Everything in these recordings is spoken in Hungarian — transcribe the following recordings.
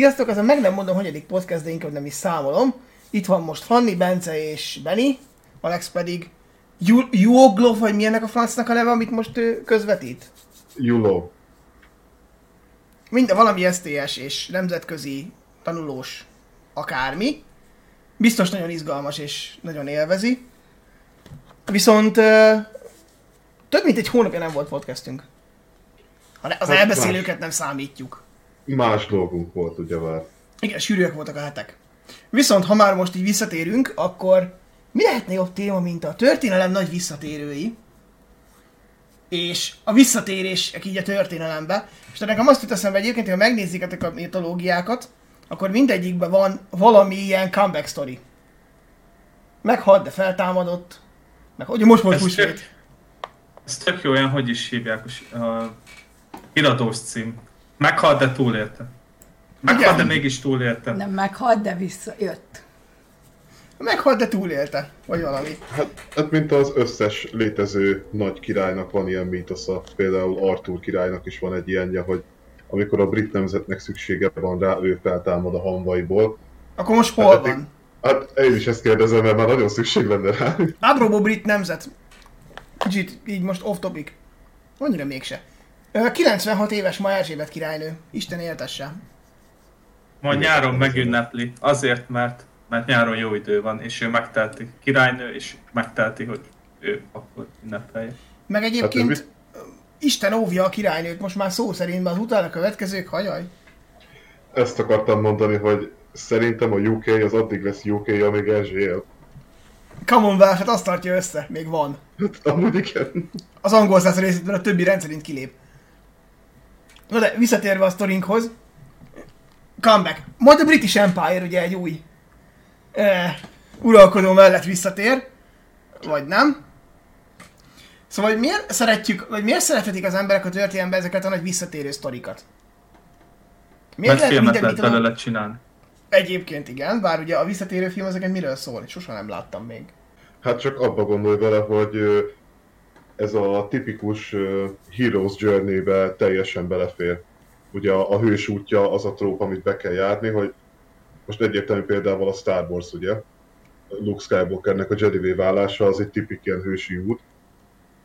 Sziasztok, ez a meg nem mondom, hanyadik podcast, de inkább nem is számolom. Itt van most Fanni, Bence és Benny, Alex pedig Juoglov, vagy milyennek a francnak a neve, amit most ő közvetít? Julo. Minden valami STS és nemzetközi tanulós akármi. Biztos nagyon izgalmas és nagyon élvezi. Viszont több mint egy hónapja nem volt podcastünk. Az hát elbeszélőket nem számítjuk. Más dolgunk volt, ugye már. Igen, sűrűek voltak a hetek. Viszont, ha már most így visszatérünk, akkor mi lehetne jobb téma, mint a történelem nagy visszatérői, és a visszatérés így a történelembe. És nekem azt jut eszembe egyébként, hogy ha megnézzétek a mitológiákat, akkor mindegyikben van valami ilyen comeback story. Meghalt, de feltámadott. Meg hogy most volt húsvét. Ez tök jó, olyan, hogy is hívják a iratós cím. Meghalt, de túlélte. Meghalt, de mégis túlélte. Nem meghalt, de visszajött. Meghalt, de túlélte. Vagy valami. Hát, hát mint az összes létező nagy királynak van ilyen mítosza. Például Arthur királynak is van egy ilyenje, hogy amikor a brit nemzetnek szüksége van rá, ő feltámad a hanvaiból. Akkor most hol hát, van? Hát én is ezt kérdezem, mert már nagyon szükség lenne rá. Apropó brit nemzet. Kicsit így most off topic. Annyira mégse. 96 éves ma Erzsébet királynő. Isten éltesse. Majd nyáron megünnepli. Azért, mert, mert nyáron jó idő van, és ő megtelti királynő, és megtelti, hogy ő akkor ünnepelje. Meg egyébként hát, Isten óvja a királynőt, most már szó szerint, az utána következők, hajaj. Ezt akartam mondani, hogy szerintem a UK az addig lesz UK, amíg Erzsébet. Commonwealth, hát azt tartja össze, még van. Hát amúgy igen. Az angol száz részében a többi rendszerint kilép. Na de visszatérve a sztorinkhoz, comeback. Majd a British Empire ugye egy új eh, uralkodó mellett visszatér, vagy nem. Szóval, hogy miért szeretjük, vagy miért szeretetik az emberek a történelemben ezeket a nagy visszatérő sztorikat? Miért Mert lehet filmet lehet belőle csinálni. Egyébként igen, bár ugye a visszatérő film ezeket miről szól? Sosem nem láttam még. Hát csak abba gondolj vele, hogy ez a tipikus Heroes Journey-be teljesen belefér. Ugye a, a hős útja az a tróp, amit be kell járni, hogy most egyértelmű példával a Star Wars, ugye? Luke Skywalkernek a Jedi válása az egy tipik ilyen hősi út.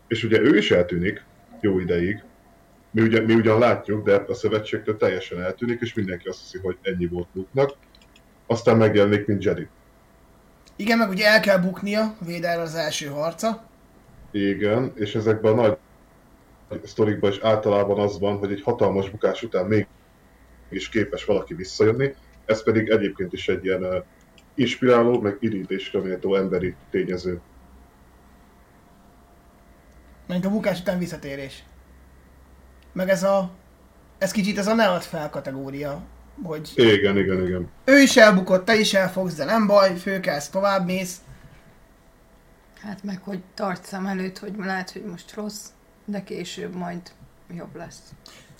És ugye ő is eltűnik jó ideig. Mi, ugye, mi ugyan látjuk, de a szövetségtől teljesen eltűnik, és mindenki azt hiszi, hogy ennyi volt Luke-nak. Aztán megjelenik, mint Jedi. Igen, meg ugye el kell buknia Véder az első harca. Igen, és ezekben a nagy sztorikban is általában az van, hogy egy hatalmas bukás után még is képes valaki visszajönni, ez pedig egyébként is egy ilyen inspiráló, meg irítésre méltó emberi tényező. Mint a bukás után visszatérés. Meg ez a... Ez kicsit ez a ne fel kategória, hogy... Igen, igen, igen. Ő is elbukott, te is elfogsz, de nem baj, főkelsz, tovább mész. Hát meg, hogy tart szem előtt, hogy lehet, hogy most rossz, de később majd jobb lesz.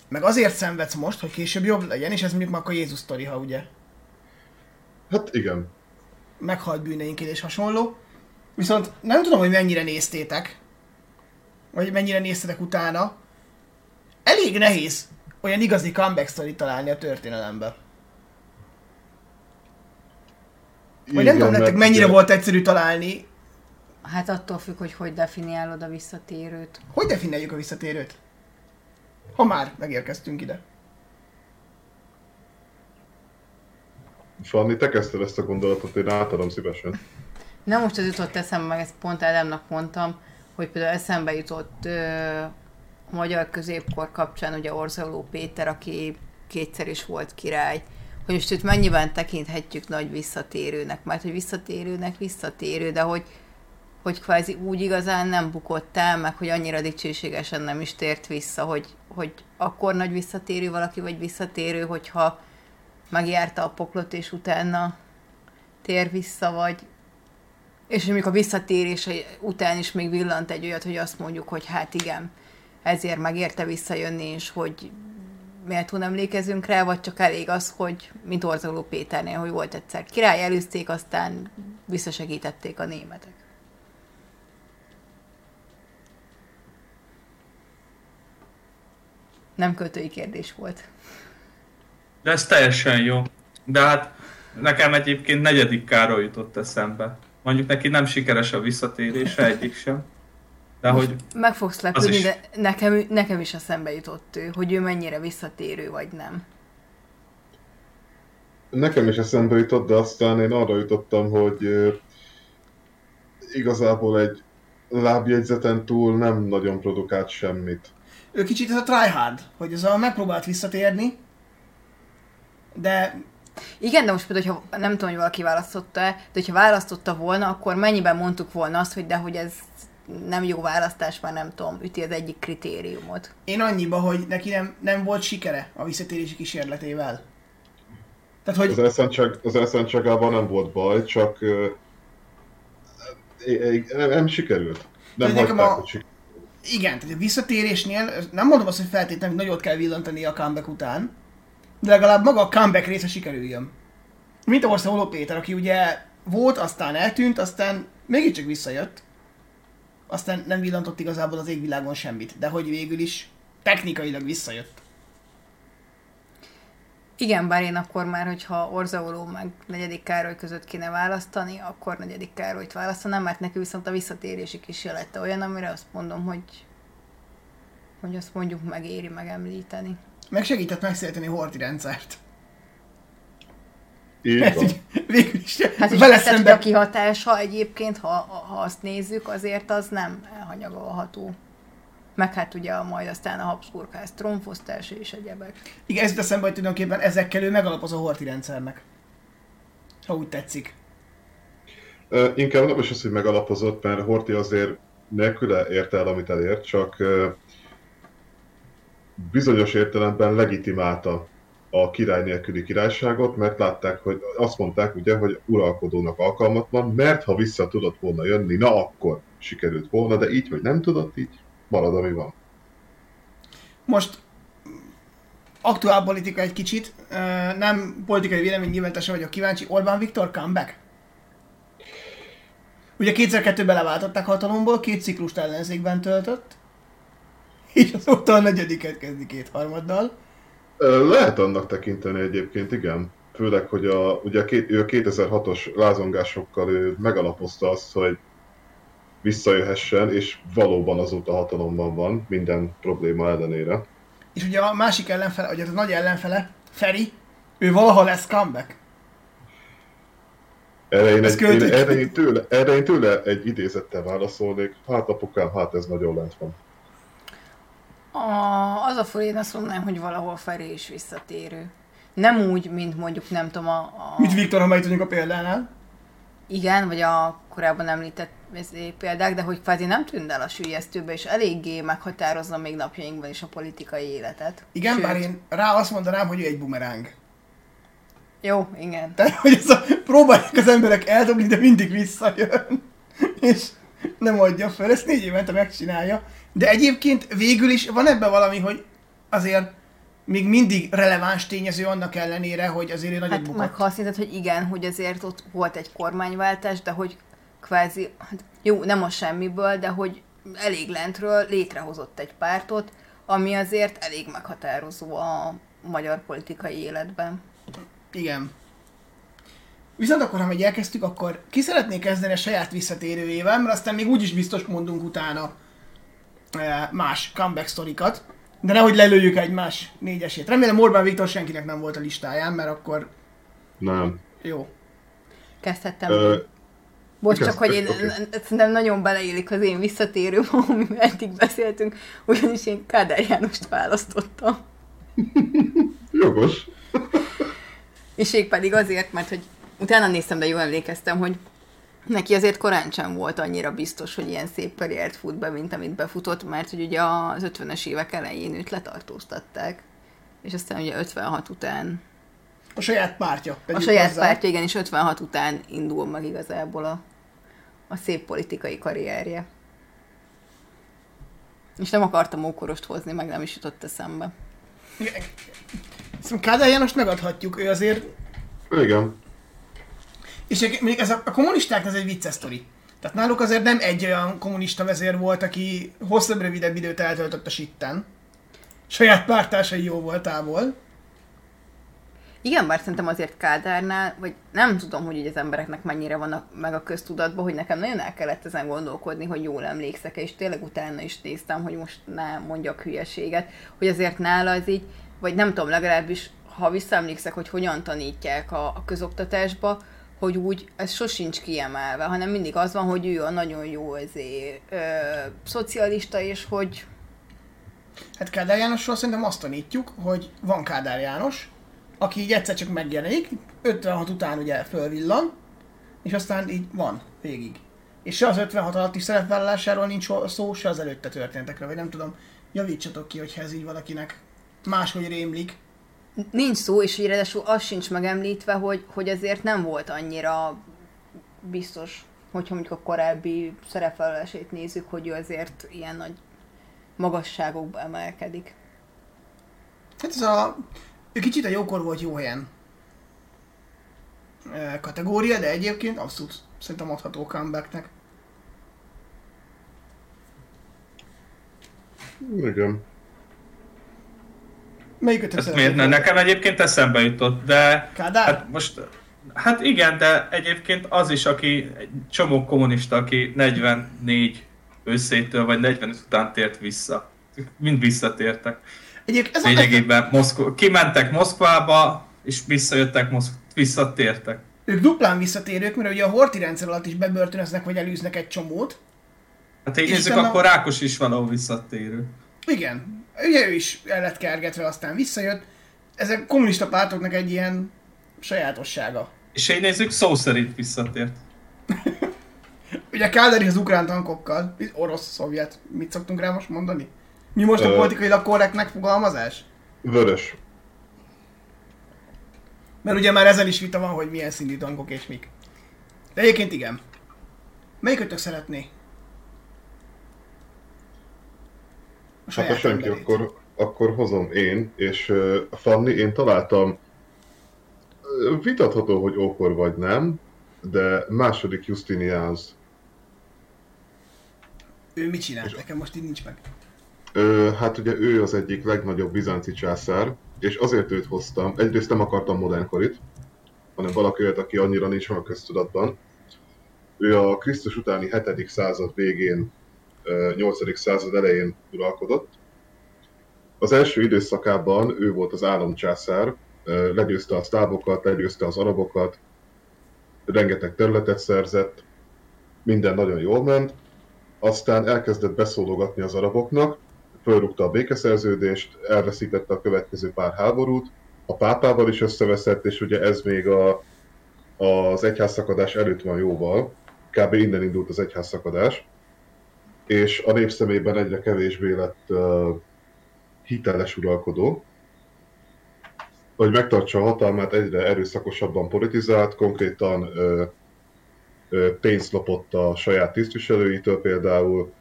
Meg azért szenvedsz most, hogy később jobb legyen, és ez mondjuk már a Jézus sztori, ha ugye? Hát igen. Meghalt bűneinként és hasonló. Viszont nem tudom, hogy mennyire néztétek, vagy mennyire néztetek utána. Elég nehéz olyan igazi comeback story találni a történelembe. Vagy nem tudom nektek mennyire volt egyszerű találni Hát attól függ, hogy hogy definiálod a visszatérőt. Hogy definiáljuk a visszatérőt? Ha már megérkeztünk ide. Fanni, te kezdted ezt a gondolatot, én átadom szívesen. Na most az jutott eszembe, meg ezt pont Ádámnak mondtam, hogy például eszembe jutott ö, a magyar középkor kapcsán ugye Orzoló Péter, aki kétszer is volt király, hogy most itt mennyiben tekinthetjük nagy visszatérőnek, mert hogy visszatérőnek visszatérő, de hogy hogy kvázi úgy igazán nem bukott el, meg hogy annyira dicsőségesen nem is tért vissza, hogy, hogy akkor nagy visszatérő valaki, vagy visszatérő, hogyha megjárta a poklot, és utána tér vissza, vagy és mondjuk a visszatérés után is még villant egy olyat, hogy azt mondjuk, hogy hát igen, ezért megérte visszajönni, és hogy méltó emlékezünk rá, vagy csak elég az, hogy mint Orzoló Péternél, hogy volt egyszer király, előzték, aztán visszasegítették a németek. Nem költői kérdés volt. De ez teljesen jó. De hát nekem egyébként negyedik Károly jutott eszembe. Mondjuk neki nem sikeres a visszatérése, egyik sem. De hogy Meg fogsz lepődni, de nekem, nekem is eszembe jutott ő, hogy ő mennyire visszatérő vagy nem. Nekem is eszembe jutott, de aztán én arra jutottam, hogy igazából egy lábjegyzeten túl nem nagyon produkált semmit. Ő kicsit ez a tryhard, hogy ez a megpróbált visszatérni, de Igen, de most például, hogyha nem tudom, hogy valaki választotta-e, de hogyha választotta volna, akkor mennyiben mondtuk volna azt, hogy de hogy ez nem jó választás, már nem tudom, üti az egyik kritériumot. én annyiba, hogy neki nem, nem volt sikere a visszatérési kísérletével. Tehát, hogy Az elszántság, az elszántságában nem volt baj, csak é- nem, nem sikerült. Nem De nekem a-. igen, tehát a visszatérésnél nem mondom azt, hogy feltétlenül nagyot kell villantani a comeback után, de legalább maga a comeback része sikerüljön. Mint a Orszoló Péter, aki ugye volt, aztán eltűnt, aztán mégiscsak visszajött. Aztán nem villantott igazából az égvilágon semmit, de hogy végül is technikailag visszajött. Igen, bár én akkor már, hogyha Orzaoló meg negyedik Károly között kéne választani, akkor negyedik Károlyt választanám, mert neki viszont a visszatérési kísérlete olyan, amire azt mondom, hogy hogy azt mondjuk megéri megemlíteni. Meg segített megszélteni horti rendszert. Így így végül is Hát és vele hogy a szemben kihatása egyébként, ha, ha azt nézzük, azért az nem elhanyagolható. Meg hát ugye a, majd aztán a Habsburgház trónfosztása és egyebek. Igen, ez eszembe, hogy tulajdonképpen ezekkel ő megalapoz a horti rendszernek. Ha úgy tetszik. Ö, Inkább nem is az, hogy megalapozott, mert Horti azért nélküle érte el, amit elért, csak ö, bizonyos értelemben legitimálta a király nélküli királyságot, mert látták, hogy azt mondták ugye, hogy uralkodónak alkalmatlan, mert ha vissza tudott volna jönni, na akkor sikerült volna, de így, hogy nem tudott, így marad, ami van. Most aktuál politika egy kicsit, nem politikai vélemény nyilvántása vagyok kíváncsi, Orbán Viktor comeback? Ugye kétszer kettőbe leváltották hatalomból, két ciklust ellenzékben töltött, és azóta a negyediket kezdi kétharmaddal. Lehet annak tekinteni egyébként, igen. Főleg, hogy a, ugye a két, ő a 2006-os lázongásokkal ő megalapozta azt, hogy visszajöhessen, és valóban azóta hatalomban van, minden probléma ellenére. És ugye a másik ellenfele, az a nagy ellenfele, Feri, ő valaha lesz comeback. Erre én, egy, én, erre, én tőle, erre én tőle egy idézettel válaszolnék. Hát apukám, hát ez nagyon lent van. A, az a fura, én azt mondanám, hogy valahol Feri is visszatérő. Nem úgy, mint mondjuk nem tudom a... a Mint Viktor, ha megtudjuk a példánál. igen, vagy a korábban említett példák, de hogy kvázi nem tűnt el a sülyeztőbe, és eléggé meghatározza még napjainkban is a politikai életet. Igen, Sőt, bár én rá azt mondanám, hogy ő egy bumeráng. Jó, igen. Tehát, hogy ez a, próbálják az emberek eldobni, de mindig visszajön. És nem adja fel, ezt négy évente megcsinálja. De egyébként végül is van ebben valami, hogy azért még mindig releváns tényező annak ellenére, hogy azért ő nagyot Hát bukott. mondtad, hogy igen, hogy azért ott volt egy kormányváltás, de hogy kvázi, hát jó, nem a semmiből, de hogy elég lentről létrehozott egy pártot, ami azért elég meghatározó a magyar politikai életben. Igen. Viszont akkor, ha meg elkezdtük, akkor ki szeretné kezdeni a saját visszatérőjével, mert aztán még úgyis biztos mondunk utána eh, más comeback sztorikat. De nehogy lelőjük egymás négyesét. Remélem Orbán Viktor senkinek nem volt a listáján, mert akkor Nem. jó. Kezdhettem. Ö, Bocs, csak hogy én okay. szerintem nagyon beleélik az én visszatérőm, amivel eddig beszéltünk, ugyanis én Kádár Jánost választottam. jogos. És ég pedig azért, mert hogy utána néztem, de jól emlékeztem, hogy neki azért korán sem volt annyira biztos, hogy ilyen szép karriert fut be, mint amit befutott, mert hogy ugye az 50-es évek elején őt letartóztatták. És aztán ugye 56 után, A saját pártja. a saját hozzá. pártja, igen, és 56 után indul meg igazából a, a szép politikai karrierje. És nem akartam ókorost hozni, meg nem is jutott eszembe. Szóval Kádár Jánost megadhatjuk, ő azért Igen. És még ez a, a kommunisták ez egy vicces sztori. Tehát náluk azért nem egy olyan kommunista vezér volt, aki hosszabb, rövidebb időt eltöltött a sitten. Saját pártársai jó voltából. Igen, bár szerintem azért Kádárnál, vagy nem tudom, hogy így az embereknek mennyire vannak meg a köztudatban, hogy nekem nagyon el kellett ezen gondolkodni, hogy jól emlékszek és tényleg utána is néztem, hogy most ne mondjak hülyeséget, hogy azért nála az így, vagy nem tudom, legalábbis ha visszaemlékszek, hogy hogyan tanítják a, a közoktatásba, hogy úgy ez sosincs kiemelve, hanem mindig az van, hogy ő a nagyon jó ezé, ö, szocialista, és hogy Hát Kádár Jánosról szerintem azt tanítjuk, hogy van Kádár János, aki így egyszer csak megjelenik, 56 után ugye fölvillan, és aztán így van végig. És se az 56 alatti szerepvállalásáról nincs szó, se az előtte történtekről, vagy nem tudom, javítsatok ki, hogyha ez így valakinek máshogy rémlik. nincs szó, és így ráadásul az sincs megemlítve, hogy, hogy azért nem volt annyira biztos, hogyha mondjuk a korábbi szerepvállalásait nézzük, hogy ő azért ilyen nagy magasságokba emelkedik. Hát ez a... Ő kicsit a jókor volt jó helyen kategória, de egyébként abszolút szerintem adható comebacknek. Igen. Melyikötök Ez miért ne? Nekem egyébként eszembe jutott, de Kádár? hát most, hát igen, de egyébként az is, aki egy csomó kommunista, aki 44 őszétől vagy 45 után tért vissza. Mind visszatértek. Egyébként ez a, Lényegében Moszkva, kimentek Moszkvába, és visszajöttek, Moszk, visszatértek. ők duplán visszatérők, mert ugye a horti rendszer alatt is bebörtönöznek, vagy elűznek egy csomót. Hát így nézzük, utána- akkor Rákos is valahol visszatérő. Igen. Ugye ő is el lett kergetve, aztán visszajött. Ezek kommunista pártoknak egy ilyen sajátossága. És így nézzük, szó szerint visszatért. Ugye Kádár az ukrán tankokkal, orosz, szovjet, mit szoktunk rá most mondani? Mi most a politikailag korrekt megfogalmazás? Vörös. Mert ugye már ezzel is vita van, hogy milyen színű tankok és mik. De egyébként igen. Melyikötök szeretné? A Hát ha senki, emberét. akkor, akkor hozom én, és uh, Fanni, én találtam vitatható, hogy ókor vagy nem, de második Justinianus. Ő mit csinál? Nekem most így nincs meg. Hát ugye ő az egyik legnagyobb bizánci császár, és azért őt hoztam. Egyrészt nem akartam modernkorit, hanem valaki olyat, aki annyira nincs meg a köztudatban. Ő a Krisztus utáni 7. század végén, ö, 8. század elején uralkodott. Az első időszakában ő volt az államcsászár, legyőzte a szlávokat, legyőzte az arabokat, rengeteg területet szerzett, minden nagyon jól ment, aztán elkezdett beszólogatni az araboknak, fölrúgta a békeszerződést, elveszítette a következő pár háborút, a pápával is összeveszett, és ugye ez még a, az egyházszakadás előtt van jóval, kb. innen indult az egyházszakadás, és a nép szemében egyre kevésbé lett uh, hiteles uralkodó, hogy megtartsa a hatalmát, egyre erőszakosabban politizált, konkrétan uh, uh, pénzt lopott a saját tisztviselőitől például,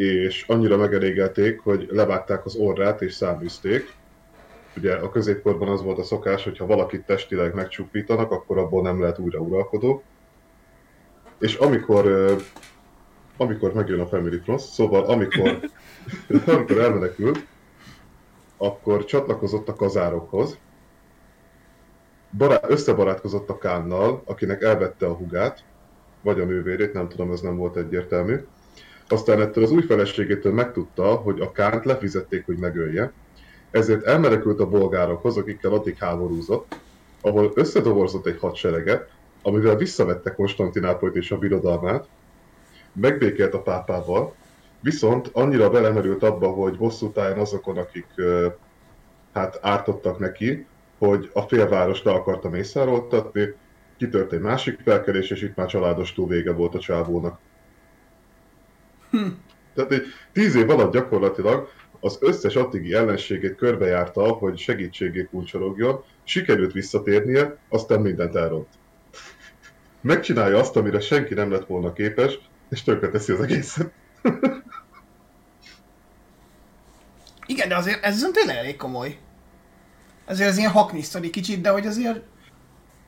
és annyira megelégelték, hogy levágták az orrát és száműzték. Ugye a középkorban az volt a szokás, hogy ha valakit testileg megcsupítanak, akkor abból nem lehet újra uralkodó. És amikor, amikor megjön a Family Frost, szóval amikor, amikor elmenekült, akkor csatlakozott a kazárokhoz, bará- összebarátkozott a Kánnal, akinek elvette a hugát, vagy a nővérét, nem tudom, ez nem volt egyértelmű. Aztán ettől az új feleségétől megtudta, hogy a Kánt lefizették, hogy megölje, ezért elmenekült a bolgárokhoz, akikkel addig háborúzott, ahol összedoborzott egy hadsereget, amivel visszavette Konstantinápolyt és a birodalmát, megbékélt a pápával, viszont annyira belemerült abba, hogy bosszú táján azokon, akik hát ártottak neki, hogy a félvárost le akarta mészároltatni, kitört egy másik felkelés, és itt már családos túl vége volt a csávónak. Tehát egy tíz év alatt gyakorlatilag az összes addigi ellenségét körbejárta, hogy segítségét kuncsorogjon, sikerült visszatérnie, aztán mindent elront. Megcsinálja azt, amire senki nem lett volna képes, és tönkreteszi az egészet. Igen, de azért ez viszont tényleg elég komoly. Azért ez ilyen hakni sztori kicsit, de hogy azért...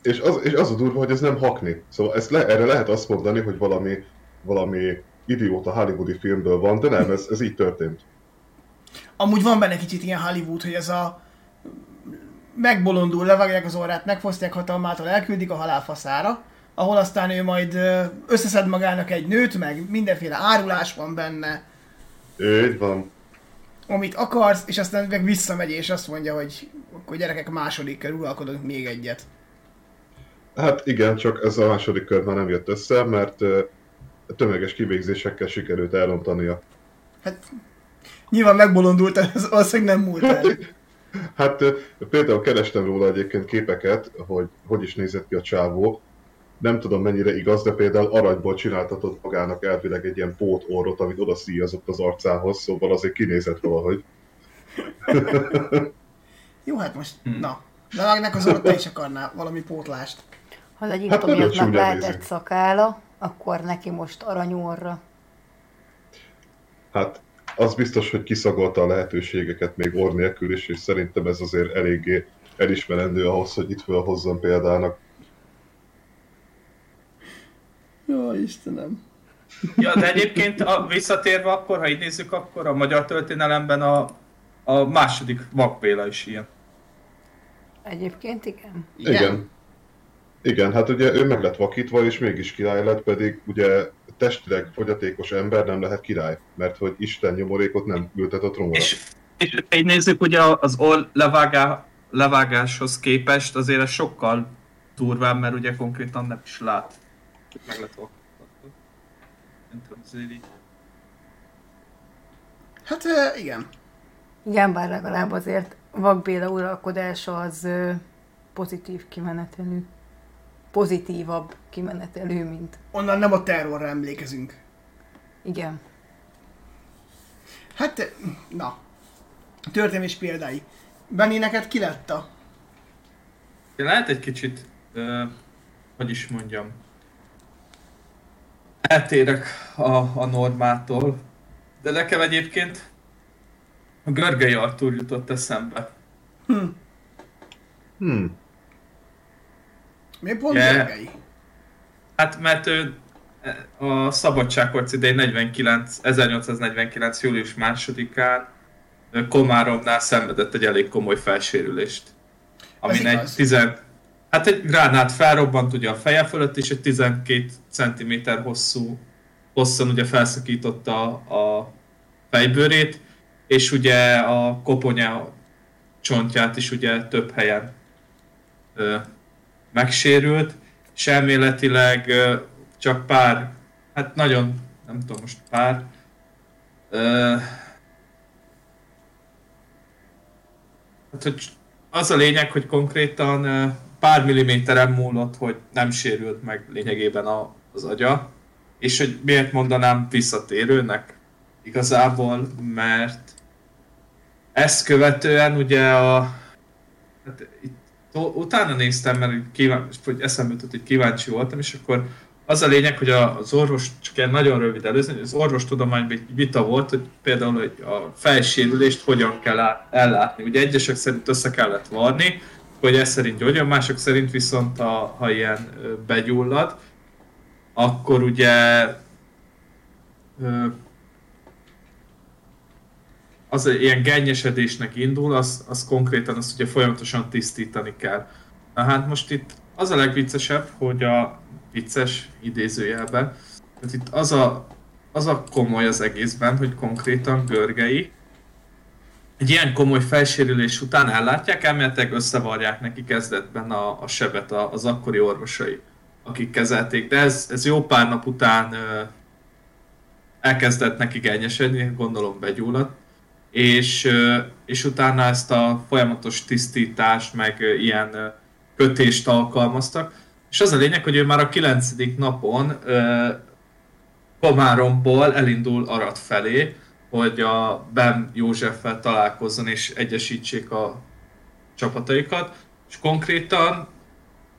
És az, és az a durva, hogy ez nem hakni. Szóval ezt le, erre lehet azt mondani, hogy valami, valami idióta hollywoodi filmből van, de nem, ez, ez így történt. Amúgy van benne kicsit ilyen Hollywood, hogy ez a megbolondul, levágják az orrát, megfosztják hatalmától, elküldik a halálfaszára, ahol aztán ő majd összeszed magának egy nőt, meg mindenféle árulás van benne, Így van. amit akarsz, és aztán meg visszamegy, és azt mondja, hogy akkor gyerekek második kör, uralkodunk még egyet. Hát igen, csak ez a második kör már nem jött össze, mert tömeges kivégzésekkel sikerült elrontania. Hát nyilván megbolondult, ez valószínűleg nem múlt el. Hát például kerestem róla egyébként képeket, hogy hogy is nézett ki a csávó. Nem tudom mennyire igaz, de például aranyból csináltatott magának elvileg egy ilyen pót orrot, amit oda szíjazott az arcához, szóval azért kinézett valahogy. Jó, hát most, na, levágnak az orrot, te is akarnál valami pótlást. Ha az egyik Hát csúnya lehetett nézik. szakála, akkor neki most aranyorra. Hát az biztos, hogy kiszagolta a lehetőségeket még orr nélkül is, és szerintem ez azért eléggé elismerendő ahhoz, hogy itt felhozzon példának. Jó, Istenem. Ja, de egyébként a, visszatérve akkor, ha így nézzük, akkor a magyar történelemben a, a második vakbéla is ilyen. Egyébként igen. Igen. Igen. Igen, hát ugye ő meg lett vakítva, és mégis király lett, pedig ugye testileg fogyatékos ember nem lehet király, mert hogy Isten nyomorékot nem ültet a trónra. És, és így nézzük, ugye az orr levágá, levágáshoz képest azért ez sokkal durvább, mert ugye konkrétan nem is lát. Meg lett vakítva. Hát igen. Igen, bár legalább azért Vakbéla uralkodása az pozitív kimenetelű. Pozitívabb kimenetelű, mint... Onnan nem a terrorra emlékezünk. Igen. Hát, na. Történés példái. Benni, neked ki lett a... Lehet egy kicsit, uh, hogy is mondjam, eltérek a, a normától, de nekem egyébként a Görgei Artúr jutott eszembe. Hmm. Miért pont Yeah. Gergely? Hát mert ő a szabadságharc idején 49, 1849. július másodikán Komáromnál szenvedett egy elég komoly felsérülést. Amin egy igaz. 10, hát egy gránát felrobbant ugye a feje fölött, és egy 12 cm hosszú, hosszan ugye felszakította a fejbőrét, és ugye a koponya csontját is ugye több helyen ö, megsérült, és elméletileg csak pár, hát nagyon, nem tudom most pár, hát hogy az a lényeg, hogy konkrétan pár milliméteren múlott, hogy nem sérült meg lényegében a, az agya, és hogy miért mondanám visszatérőnek? Igazából, mert ezt követően ugye a, hát itt utána néztem, mert kíván, hogy eszembe jutott, hogy kíváncsi voltam, és akkor az a lényeg, hogy az orvos, csak ilyen nagyon rövid előzni, az orvostudományban egy vita volt, hogy például hogy a fejsérülést hogyan kell ellátni. Ugye egyesek szerint össze kellett varni, hogy ez szerint gyógyuljon, mások szerint viszont a, ha ilyen begyullad, akkor ugye az ilyen gennyesedésnek indul, az, az konkrétan azt ugye folyamatosan tisztítani kell. Na hát most itt az a legviccesebb, hogy a vicces idézőjelben, tehát itt az a, az a komoly az egészben, hogy konkrétan görgei egy ilyen komoly felsérülés után ellátják, elméletileg összevarják neki kezdetben a, a sebet a, az akkori orvosai, akik kezelték, de ez, ez jó pár nap után elkezdett neki gennyesedni, gondolom begyulladt, és, és utána ezt a folyamatos tisztítást, meg ilyen kötést alkalmaztak. És az a lényeg, hogy ő már a kilencedik napon Komáromból elindul Arad felé, hogy a Ben Józseffel találkozzon és egyesítsék a csapataikat, és konkrétan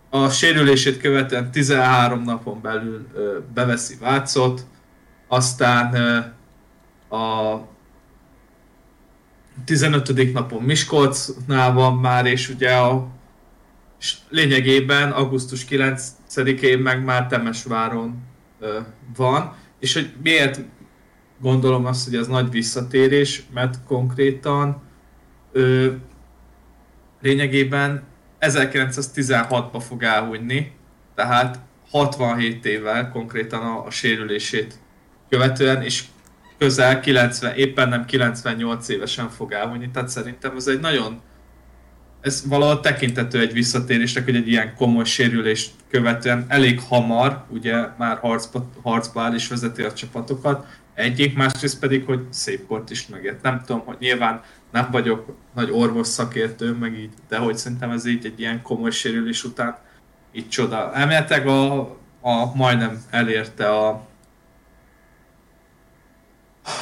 a sérülését követően 13 napon belül ö, beveszi Vácot, aztán ö, a 15. napon Miskolcnál van már, és ugye a és lényegében augusztus 9-én meg már Temesváron ö, van, és hogy miért gondolom azt, hogy ez nagy visszatérés, mert konkrétan ö, lényegében 1916-ba fog elhunyni, tehát 67 évvel konkrétan a, a sérülését követően, és közel 90, éppen nem 98 évesen fog elhunyni, tehát szerintem ez egy nagyon ez valahol tekintető egy visszatérésnek, hogy egy ilyen komoly sérülést követően elég hamar, ugye már harcba, harcba áll és vezeti a csapatokat, egyik, másrészt pedig, hogy szép kort is megért. Nem tudom, hogy nyilván nem vagyok nagy orvos szakértő, meg így, de hogy szerintem ez így egy ilyen komoly sérülés után így csoda. Elméletileg a, a majdnem elérte a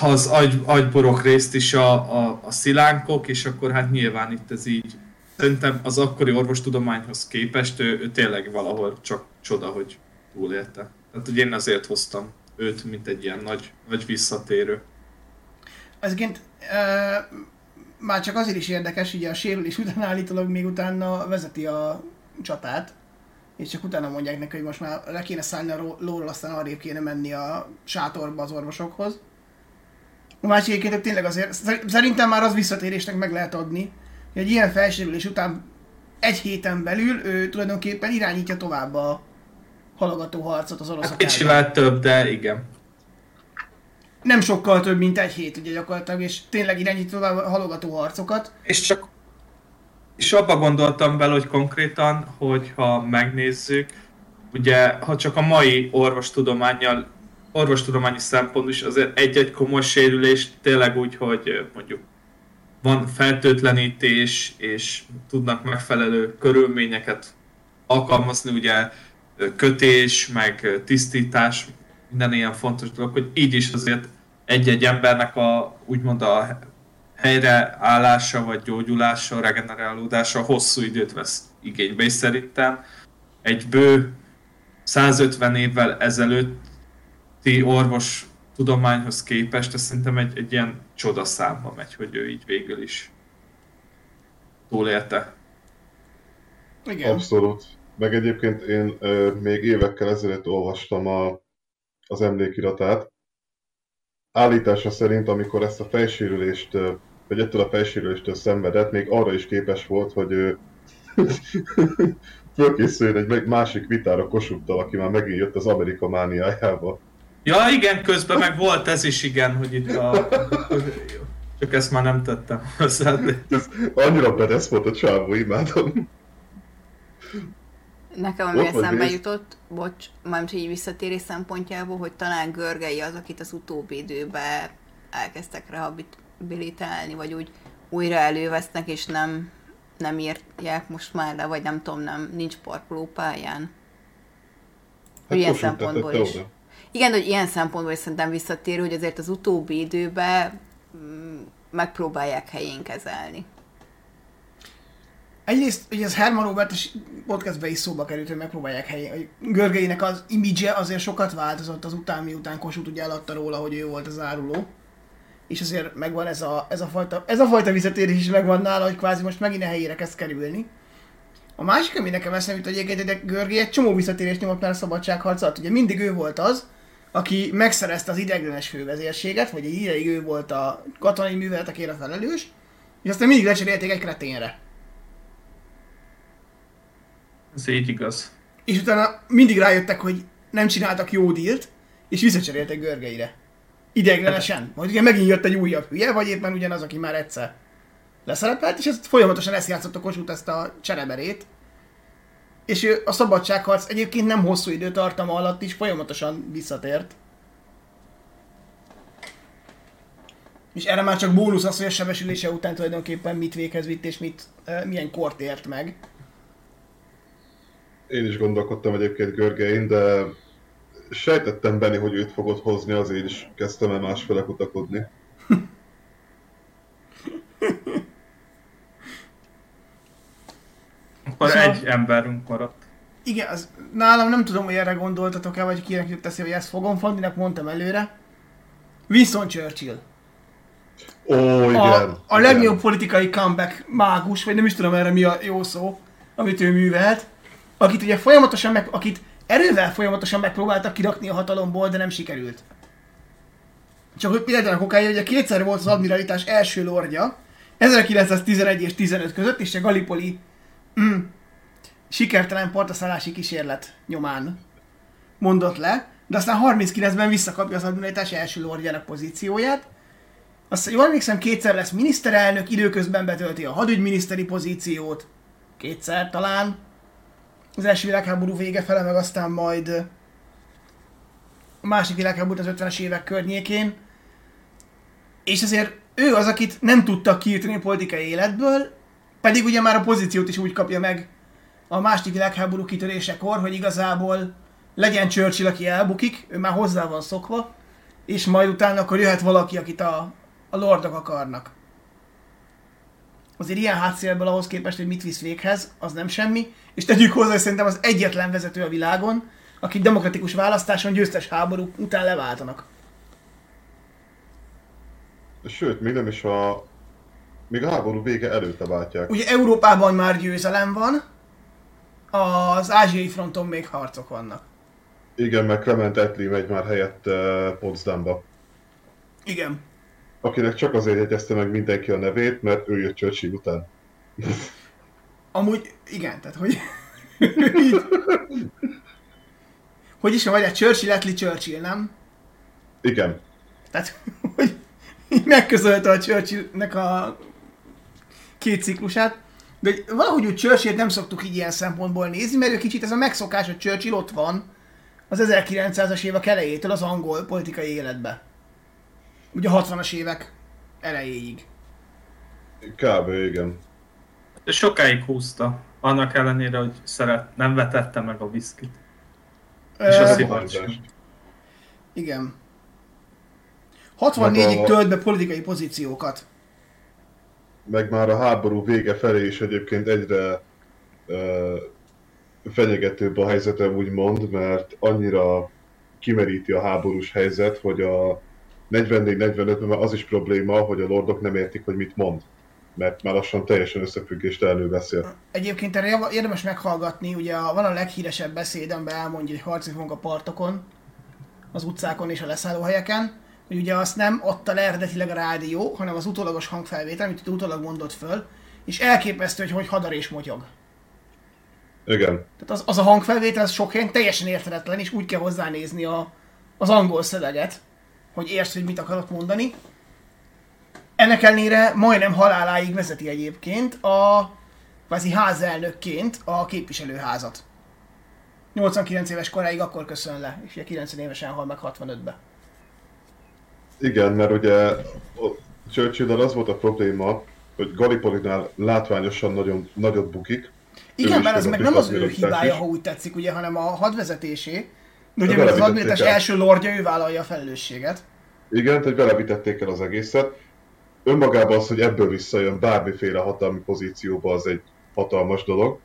az agy, agyborok részt is a, a, a szilánkok, és akkor hát nyilván itt ez így szerintem az akkori orvostudományhoz képest ő, ő tényleg valahol csak csoda, hogy túlélte. Tehát, hogy én azért hoztam őt, mint egy ilyen nagy, nagy visszatérő. Ezként e, már csak azért is érdekes, ugye a sérülés után állítólag még utána vezeti a csatát, és csak utána mondják neki, hogy most már le kéne szállni a lóról, aztán arrébb kéne menni a sátorba az orvosokhoz. A másik egyébként tényleg azért, szerintem már az visszatérésnek meg lehet adni, hogy egy ilyen felsérülés után egy héten belül ő tulajdonképpen irányítja tovább a halogató harcot az oroszok hát Kicsivel több, de igen. Nem sokkal több, mint egy hét ugye gyakorlatilag, és tényleg irányítja tovább a halogató harcokat. És csak és abba gondoltam bele, hogy konkrétan, hogyha megnézzük, ugye, ha csak a mai orvostudományjal, orvostudományi szempont is azért egy-egy komoly sérülés tényleg úgy, hogy mondjuk van feltőtlenítés, és tudnak megfelelő körülményeket alkalmazni, ugye kötés, meg tisztítás, minden ilyen fontos dolog, hogy így is azért egy-egy embernek a úgymond a helyreállása, vagy gyógyulása, regenerálódása hosszú időt vesz igénybe, és szerintem egy bő 150 évvel ezelőtti orvos tudományhoz képest, ez szerintem egy, egy ilyen csodaszámba megy, hogy ő így végül is túlélte. Igen. Abszolút. Meg egyébként én ö, még évekkel ezelőtt olvastam a, az emlékiratát. Állítása szerint, amikor ezt a fejsérülést, vagy ettől a fejsérüléstől szenvedett, még arra is képes volt, hogy ő fölkészüljön egy másik vitára Kossuthtal, aki már megint jött az Amerika mániájába. Ja, igen, közben meg volt ez is, igen, hogy itt a... Csak ezt már nem tettem hozzá. Ez annyira bedesz volt a csávó, imádom. Nekem ami eszembe jutott, bocs, mármint így visszatérés szempontjából, hogy talán Görgei az, akit az utóbbi időben elkezdtek rehabilitálni, vagy úgy újra elővesznek, és nem, nem írják most már le, vagy nem tudom, nem, nincs parkolópályán. Hát ilyen szempontból is. Oda. Igen, hogy ilyen szempontból is szerintem visszatérő, hogy azért az utóbbi időben mm, megpróbálják helyén kezelni. Egyrészt, hogy ez Herman Robert podcastben is szóba került, hogy megpróbálják helyén, hogy Görgeinek az image azért sokat változott az után, miután Kossuth ugye eladta róla, hogy ő volt az áruló. És azért megvan ez a, ez a fajta, ez a fajta visszatérés is megvan nála, hogy kvázi most megint a helyére kezd kerülni. A másik, ami nekem eszembe jut, hogy egyébként Görgé egy csomó visszatérést nyomott már a szabadságharc Ugye mindig ő volt az, aki megszerezte az ideglenes fővezérséget, vagy egy ideig ő volt a katonai műveletekért felelős, és aztán mindig lecserélték egy kreténre. Ez így igaz. És utána mindig rájöttek, hogy nem csináltak jó dílt, és visszacseréltek Görgeire. Ideglenesen. Majd ugye megint jött egy újabb hülye, vagy éppen ugyanaz, aki már egyszer leszerepelt, és ezt folyamatosan ezt játszott a Kossuth ezt a csereberét, és ő a szabadságharc egyébként nem hosszú időtartama alatt is folyamatosan visszatért. És erre már csak bónusz az, hogy a sebesülése után tulajdonképpen mit véghez vitt, és mit, milyen kort ért meg. Én is gondolkodtam egyébként Görgein, de sejtettem Benni, hogy őt fogod hozni, azért is kezdtem el másfele kutakodni. Akkor szóval... egy emberünk maradt. Igen, az, nálam nem tudom, hogy erre gondoltatok-e, vagy kinek jött teszi, hogy ezt fogom. Fandinek mondtam előre. Winston Churchill. Ó, igen. A, a igen. legnagyobb politikai comeback mágus, vagy nem is tudom erre mi a jó szó, amit ő művelt, akit ugye folyamatosan meg, akit erővel folyamatosan megpróbáltak kirakni a hatalomból, de nem sikerült. Csak hogy például a kokája, ugye kétszer volt az admiralitás első lordja, 1911 és 15 között, és a Gallipoli sikertelen partaszállási kísérlet nyomán mondott le, de aztán 39-ben visszakapja az admiralitás első lordjának pozícióját. Azt jól emlékszem, kétszer lesz miniszterelnök, időközben betölti a hadügyminiszteri pozíciót, kétszer talán. Az első világháború vége fele, meg aztán majd a másik világháború az 50-es évek környékén. És azért ő az, akit nem tudtak kiírtani a politikai életből, pedig ugye már a pozíciót is úgy kapja meg a második világháború kitörésekor, hogy igazából legyen Churchill, aki elbukik, ő már hozzá van szokva, és majd utána akkor jöhet valaki, akit a, a lordok akarnak. Azért ilyen hátszélből ahhoz képest, hogy mit visz véghez, az nem semmi, és tegyük hozzá, hogy szerintem az egyetlen vezető a világon, akik demokratikus választáson győztes háború után leváltanak. Sőt, még nem is a... Még a háború vége előtte váltják. Ugye Európában már győzelem van, az ázsiai fronton még harcok vannak. Igen, mert Clement Attlee megy már helyett uh, Potsdamba. Igen. Akinek csak azért jegyezte meg mindenki a nevét, mert ő jött Churchill után. Amúgy, igen, tehát hogy... így- hogy is vagy a Churchill, Attlee Churchill, nem? Igen. Tehát, hogy így megközölte a Churchillnek a két ciklusát. De hogy valahogy úgy Churchill nem szoktuk így ilyen szempontból nézni, mert ő kicsit ez a megszokás, hogy Churchill ott van az 1900-as évek elejétől az angol politikai életbe. Ugye a 60-as évek elejéig. Kb. igen. De sokáig húzta. Annak ellenére, hogy szeret, nem vetette meg a viszkit. És Ö, a Ö, szivacs. Igen. Meg 64-ig a- tölt be politikai pozíciókat. Meg már a háború vége felé is egyébként egyre uh, fenyegetőbb a helyzetem úgymond, mert annyira kimeríti a háborús helyzet, hogy a 44-45-ben már az is probléma, hogy a lordok nem értik, hogy mit mond. Mert már lassan teljesen összefüggéstelenül beszél. Egyébként erre érdemes meghallgatni, ugye a, van a leghíresebb beszéd, amiben elmondja, hogy harci fogunk a partokon, az utcákon és a leszállóhelyeken, hogy ugye azt nem adta le eredetileg a rádió, hanem az utólagos hangfelvétel, amit utólag mondott föl, és elképesztő, hogy hogy hadar és motyog. Igen. Tehát az, az a hangfelvétel az sok helyen teljesen érthetetlen, és úgy kell hozzánézni a, az angol szöveget, hogy értsd, hogy mit akarott mondani. Ennek ellenére majdnem haláláig vezeti egyébként a kvázi házelnökként a képviselőházat. 89 éves koráig akkor köszön le, és ugye 90 évesen hal meg 65-be. Igen, mert ugye churchill az volt a probléma, hogy Gallipolinál látványosan nagyon, nagyot bukik. Ő Igen, mert az meg nem az ő admiralitás hibája, is. ha úgy tetszik, ugye, hanem a hadvezetésé. De ugye, mert az el. első lordja, ő vállalja a felelősséget. Igen, tehát belevitették el az egészet. Önmagában az, hogy ebből visszajön bármiféle hatalmi pozícióba, az egy hatalmas dolog.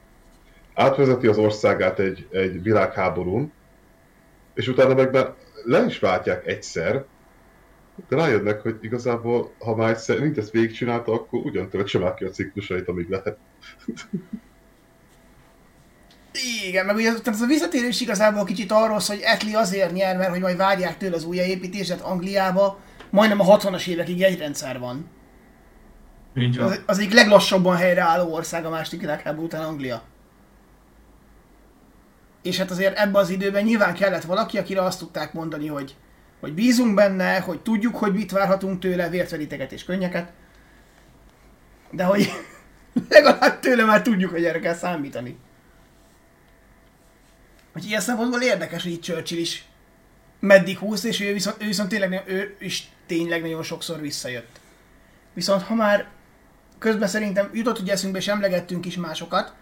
Átvezeti az országát egy, egy világháborún, és utána meg le is váltják egyszer, de rájönnek, hogy igazából, ha már egyszer mindezt végigcsinálta, akkor ugyan töltse már ki a ciklusait, amíg lehet. Igen, meg ugye tehát ez a visszatérés igazából kicsit arról szól, hogy Etli azért nyer, mert hogy majd várják tőle az újjáépítést, tehát Angliába majdnem a 60-as évekig egy rendszer van. Így van. Az, az egyik leglassabban helyreálló ország a második világháború után Anglia. És hát azért ebben az időben nyilván kellett valaki, akire azt tudták mondani, hogy, hogy bízunk benne, hogy tudjuk, hogy mit várhatunk tőle, vértveríteket és könnyeket. De hogy legalább tőle már tudjuk, hogy erre kell számítani. Hogy ilyen szempontból érdekes, hogy itt Churchill is meddig húz, és ő viszont, ő viszont tényleg, ő is tényleg nagyon sokszor visszajött. Viszont ha már közben szerintem jutott ugye eszünkbe, és emlegettünk is másokat,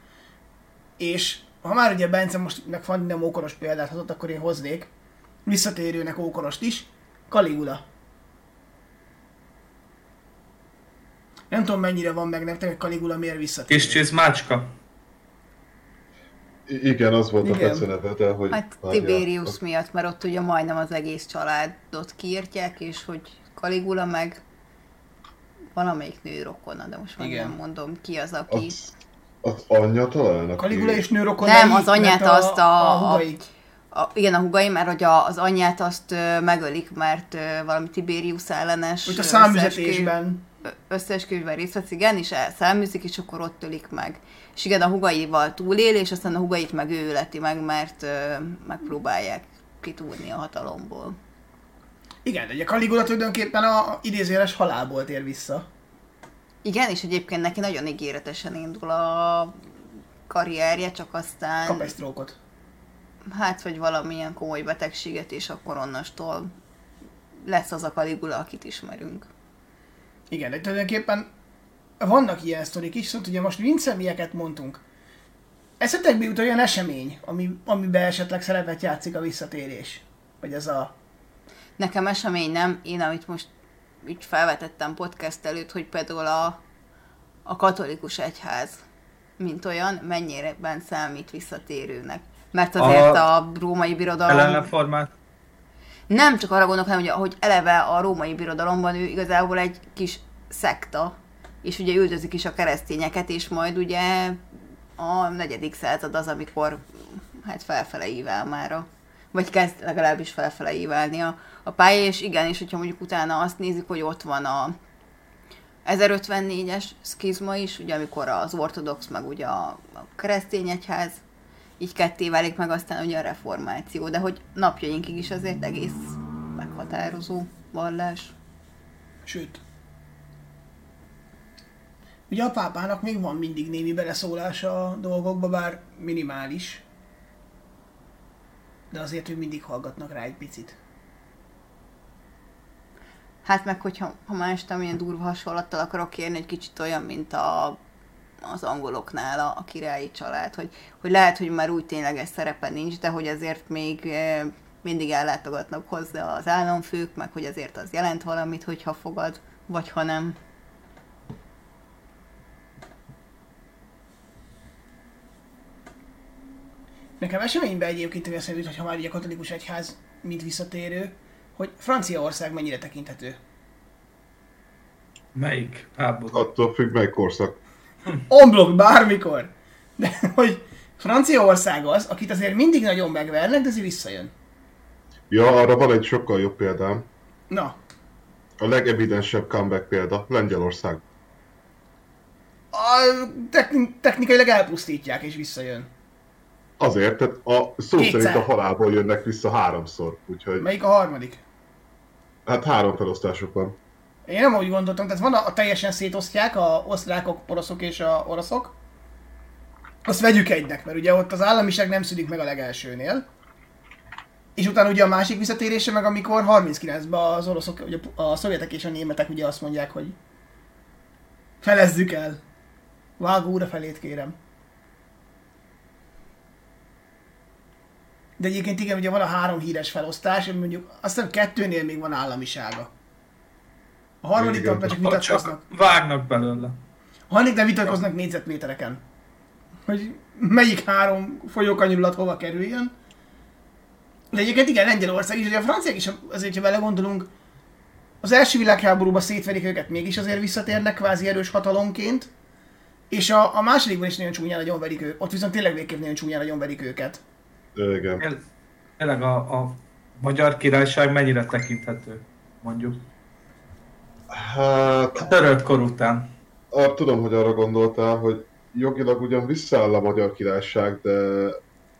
és ha már ugye Bence most meg Fanni nem ókoros példát hozott, akkor én hoznék visszatérőnek ókorost is, Caligula. Nem tudom mennyire van meg nektek, hogy Caligula miért visszatér. Kis csizmácska. I- igen, az volt Igen. a beceneve, de hogy... Hát Tiberius az- miatt, mert ott ugye majdnem az egész családot kiírtják, és hogy Caligula meg valamelyik nő rokona, de most már Igen. nem mondom ki az, aki... Az, az anyja talán? aki- Caligula és nőrokon Nem, az anyját azt a- a, hugaik. A, igen, a hugai, mert hogy a, az anyját azt ö, megölik, mert ö, valami Tiberius ellenes Hogy a számüzetésben összeesküvésben részt vesz, igen, és elszáműzik, és akkor ott ölik meg. És igen, a hugaival túlél, és aztán a hugait meg ő öleti meg, mert ö, megpróbálják kitúrni a hatalomból. Igen, de ugye Caligula tulajdonképpen a idézőjeles halálból tér vissza. Igen, és egyébként neki nagyon ígéretesen indul a karrierje, csak aztán... Kap egy sztrókot. Hát, vagy valamilyen komoly betegséget, és akkor onnastól lesz az a Caligula, akit ismerünk. Igen, de tulajdonképpen vannak ilyen sztorik is, szóval ugye most vincemieket mondtunk. Eszetekbe jut olyan esemény, ami, amiben esetleg szerepet játszik a visszatérés? Vagy ez a... Nekem esemény nem, én amit most így felvetettem podcast előtt, hogy például a, a katolikus egyház, mint olyan, mennyire számít visszatérőnek. Mert azért a, a római birodalom... Ellenformát. Nem csak arra gondolok, hanem hogy, hogy eleve a római birodalomban ő igazából egy kis szekta, és ugye üldözik is a keresztényeket, és majd ugye a negyedik század az, amikor hát felfele ível már a, vagy kezd legalábbis felfele ívelni a, a pálya, és igen, és hogyha mondjuk utána azt nézik, hogy ott van a 1054-es szkizma is, ugye amikor az ortodox, meg ugye a, a keresztény egyház így ketté válik meg aztán ugye a reformáció, de hogy napjainkig is azért egész meghatározó vallás. Sőt. Ugye a pápának még van mindig némi beleszólása a dolgokba, bár minimális. De azért ő mindig hallgatnak rá egy picit. Hát meg, hogyha ha más nem ilyen durva hasonlattal akarok kérni, egy kicsit olyan, mint a, az angoloknál a, a királyi család, hogy, hogy lehet, hogy már úgy tényleges szerepe nincs, de hogy azért még e, mindig ellátogatnak hozzá az államfők, meg hogy azért az jelent valamit, hogyha fogad, vagy ha nem. Nekem eseményben egyébként hogy eszembe jut, hogy ha már ugye a katolikus egyház mint visszatérő, hogy Franciaország mennyire tekinthető. Melyik háború? Attól függ, mely korszak. Omblok bármikor. De hogy Franciaország az, akit azért mindig nagyon megvernek, de azért visszajön. Ja, arra van egy sokkal jobb példám. Na, A legevidensebb comeback példa, Lengyelország. a techni- technikailag elpusztítják és visszajön. Azért, tehát a szó Kétszer. szerint a halálból jönnek vissza háromszor, úgyhogy Melyik a harmadik? hát három felosztásuk van. Én nem úgy gondoltam, tehát van a, a teljesen szétosztják, a osztrákok, poroszok és a oroszok. Azt vegyük egynek, mert ugye ott az államiság nem szűnik meg a legelsőnél. És utána ugye a másik visszatérése meg, amikor 39-ben az oroszok, ugye a szovjetek és a németek ugye azt mondják, hogy felezzük el. Vágó úra felét kérem. De egyébként igen, ugye van a három híres felosztás, mondjuk azt hiszem kettőnél még van államisága. A csak Ott vitatkoznak. vágnak belőle. A harmadiknál vitatkoznak négyzetmétereken. Hogy melyik három folyókanyulat hova kerüljön. De egyébként igen, Lengyelország is, ugye a franciák is, azért, ha vele gondolunk, az első világháborúban szétverik őket, mégis azért visszatérnek kvázi erős hatalomként. És a, a másodikban is nagyon csúnyán nagyon verik őket. Ott viszont tényleg végképp nagyon csúnyán nagyon verik őket. Igen. Tényleg a, a magyar királyság mennyire tekinthető, mondjuk. Hát, A török kor után. arra tudom, hogy arra gondoltál, hogy jogilag ugyan visszaáll a magyar királyság, de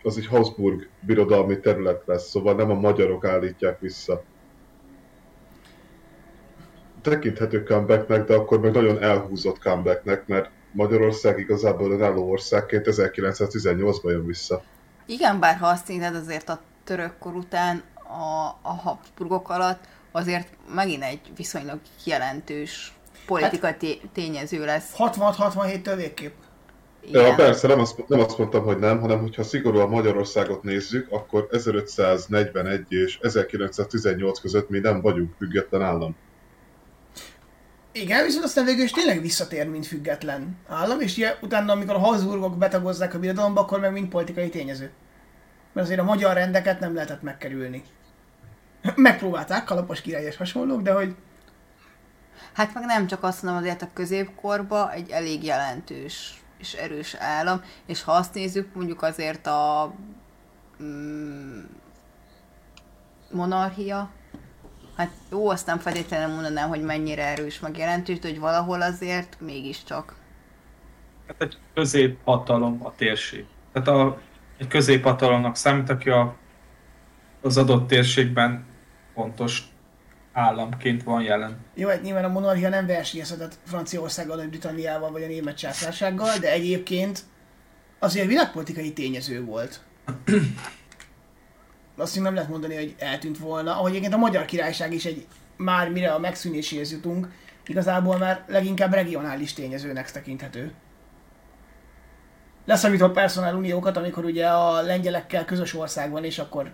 az egy Habsburg birodalmi terület lesz, szóval nem a magyarok állítják vissza. Tekinthető comebacknek, de akkor meg nagyon elhúzott comebacknek, mert Magyarország igazából önálló országként 1918-ban jön vissza. Igen, bár ha azt nézed, azért a török kor után a, a Habsburgok alatt azért megint egy viszonylag jelentős politikai té- tényező lesz. 66-67-től végképp. Ja, Igen. persze, nem azt, nem azt mondtam, hogy nem, hanem hogyha szigorúan Magyarországot nézzük, akkor 1541 és 1918 között mi nem vagyunk független állam. Igen, viszont aztán végül is tényleg visszatér, mint független állam, és ugye utána, amikor a Habsburgok betagozzák a birodalomba, akkor meg mint politikai tényező. Mert azért a magyar rendeket nem lehetett megkerülni. Megpróbálták, kalapos király és hasonlók, de hogy Hát meg nem csak azt mondom, azért a középkorba egy elég jelentős és erős állam, és ha azt nézzük, mondjuk azért a mm, monarchia, Hát jó, azt nem feltétlenül mondanám, hogy mennyire erős meg jelentős, de hogy valahol azért mégiscsak. Hát egy középhatalom a térség. Tehát a, egy középhatalomnak számít, aki a, az adott térségben fontos államként van jelen. Jó, hát nyilván a monarchia nem versenyezhetett Franciaországgal, vagy Britanniával, vagy a német császársággal, de egyébként azért világpolitikai tényező volt. Azt nem lehet mondani, hogy eltűnt volna. Ahogy egyébként a Magyar Királyság is egy már mire a megszűnéséhez jutunk, igazából már leginkább regionális tényezőnek tekinthető. Leszámítva a personál uniókat, amikor ugye a lengyelekkel közös ország van, és akkor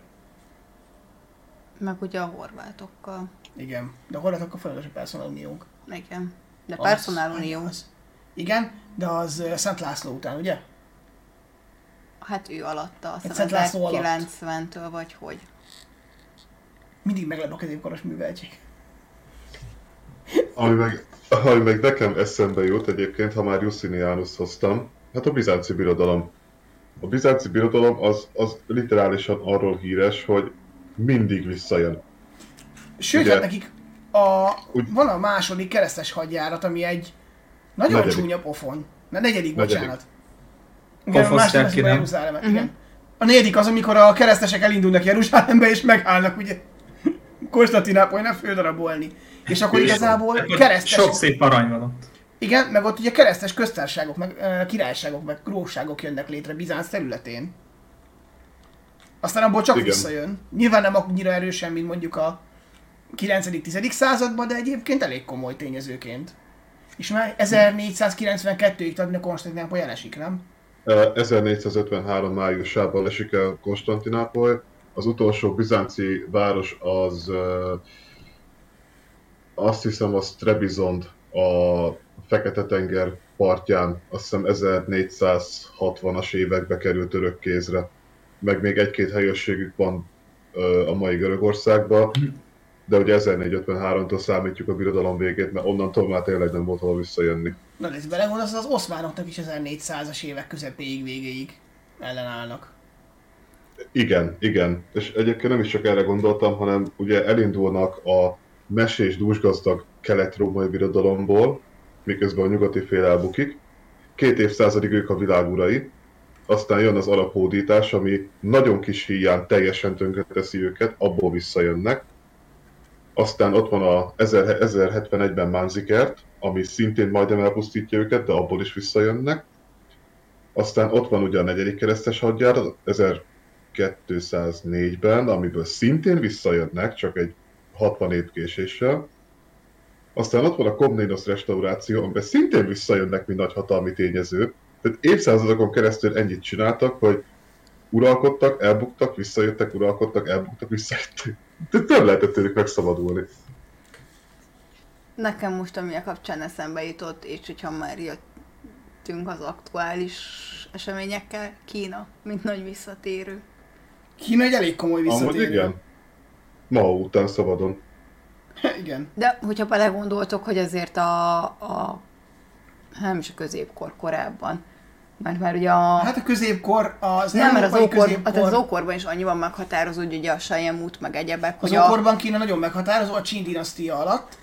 Meg ugye a horvátokkal. igen. De a horvátokkal fontos a personál uniónk. Igen. De Az- personál unió. az. Igen, de az ö, Szent László után, ugye? Hát ő alatta, azt Egy hiszem Szent László alatt. 90-től vagy hogy. Mindig meglep a középkoros műveltség. Ami meg, ami meg nekem eszembe jut egyébként, ha már Justinianus hoztam, hát a bizánci birodalom. A bizánci birodalom az, az literálisan arról híres, hogy mindig visszajön. Sőt, Ugye- hát nekik a, Úgy- van a második keresztes hadjárat, ami egy nagyon Negyedik. csúnya pofon. Na, negyedik, Negyedik. bocsánat. Igen, a második ki, nem? Mhm. igen. A negyedik az, amikor a keresztesek elindulnak Jeruzsálembe, és megállnak ugye Konstantinápolynak fődarabolni. És akkor igazából keresztes... Sok szép arany van ott. Igen, meg ott ugye keresztes köztárságok, meg ö, királyságok, meg grófságok jönnek létre Bizánc területén. Aztán abból csak Igen. visszajön. Nyilván nem annyira erősen, mint mondjuk a 9.-10. században, de egyébként elég komoly tényezőként. És már 1492-ig tehát Konstantinápoly elesik, nem? Eh, 1453 májusában esik el Konstantinápoly. Az utolsó bizánci város az azt hiszem az Trebizond a Fekete-tenger partján, azt hiszem 1460-as évekbe került török kézre. Meg még egy-két helyőrségük van a mai Görögországban, de ugye 1453-tól számítjuk a birodalom végét, mert onnantól már tényleg nem volt hova visszajönni. Na ez belegondolsz, az oszmánoknak is 1400-as évek közepéig végéig ellenállnak. Igen, igen. És egyébként nem is csak erre gondoltam, hanem ugye elindulnak a mesés dúsgazdag kelet-római birodalomból, miközben a nyugati fél elbukik. Két évszázadig ők a világ urai, aztán jön az arab hódítás, ami nagyon kis híján teljesen tönkreteszi őket, abból visszajönnek. Aztán ott van a 1000 1071-ben Manzikert, ami szintén majdnem elpusztítja őket, de abból is visszajönnek. Aztán ott van ugye a negyedik keresztes hadjárat, 1204-ben, amiből szintén visszajönnek, csak egy 60 év késéssel. Aztán ott van a Komnénos restauráció, amiben szintén visszajönnek, mint nagyhatalmi tényező. Tehát évszázadokon keresztül ennyit csináltak, hogy uralkodtak, elbuktak, visszajöttek, uralkodtak, elbuktak, visszajöttek. De nem lehetett tőlük megszabadulni. Nekem most ami a kapcsán eszembe jutott, és hogyha már jöttünk az aktuális eseményekkel, Kína, mint nagy visszatérő. Kína egy elég komoly Amúgy visszatérő. igen. Ma után szabadon. igen. De hogyha belegondoltok, hogy azért a, a nem is a középkor korábban, mert már ugye a... Hát a középkor, az nem, mert az, ókor, középkor, hát az ókorban is annyiban meghatározó, hogy ugye a Sajemút, meg egyebek, Az hogy a, ókorban Kína nagyon meghatározó a Qin dinasztia alatt,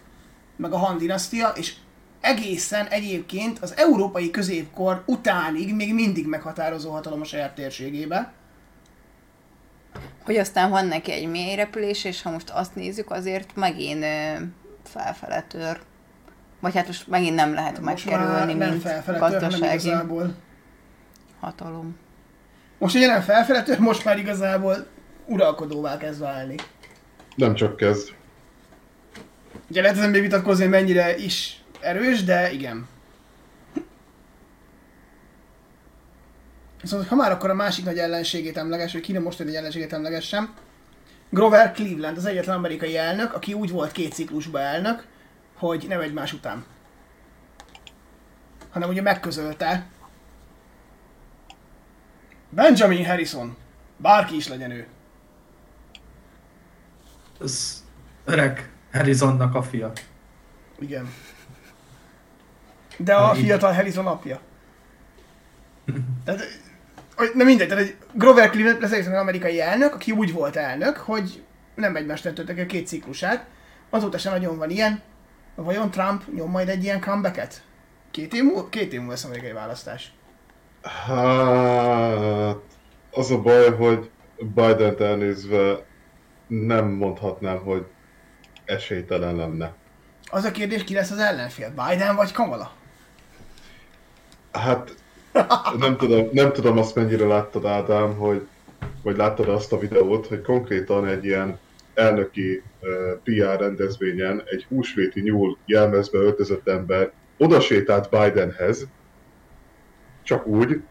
meg a Han dinasztia, és egészen egyébként az európai középkor utánig még mindig meghatározó hatalom a saját térségébe. hogy aztán van neki egy mély repülés, és ha most azt nézzük, azért megint felfele tör. Vagy hát most megint nem lehet Most már megkerülni, mint felfele tör, gazdasági igazából. Hatalom. Most ugye nem felfele tör, most már igazából uralkodóvá kezd válni. Nem csak kezd. Ugye lehet ezen még vitatkozni, mennyire is erős, de igen. Viszont ha már akkor a másik nagy ellenségét emleges, vagy Kína most egy ellenségét emlegessem, Grover Cleveland az egyetlen amerikai elnök, aki úgy volt két ciklusban elnök, hogy nem egymás után. Hanem ugye megközölte Benjamin Harrison, bárki is legyen ő. Az öreg Harrisonnak a fia. Igen. De a így. fiatal Harrison apja. Tehát, na mindegy, tehát egy Grover Cleveland lesz egy amerikai elnök, aki úgy volt elnök, hogy nem egymást töltöttek a két ciklusát, Azóta sem nagyon van ilyen. Vajon Trump nyom majd egy ilyen comebacket? Két év múlva, két év múlva lesz amerikai választás. Hát, az a baj, hogy Biden-t elnézve nem mondhatnám, hogy esélytelen lenne. Az a kérdés, ki lesz az ellenfél? Biden vagy Kamala? Hát, nem tudom, nem tudom azt mennyire láttad Ádám, hogy, vagy láttad azt a videót, hogy konkrétan egy ilyen elnöki uh, PR rendezvényen egy húsvéti nyúl jelmezbe öltözött ember oda sétált Bidenhez, csak úgy,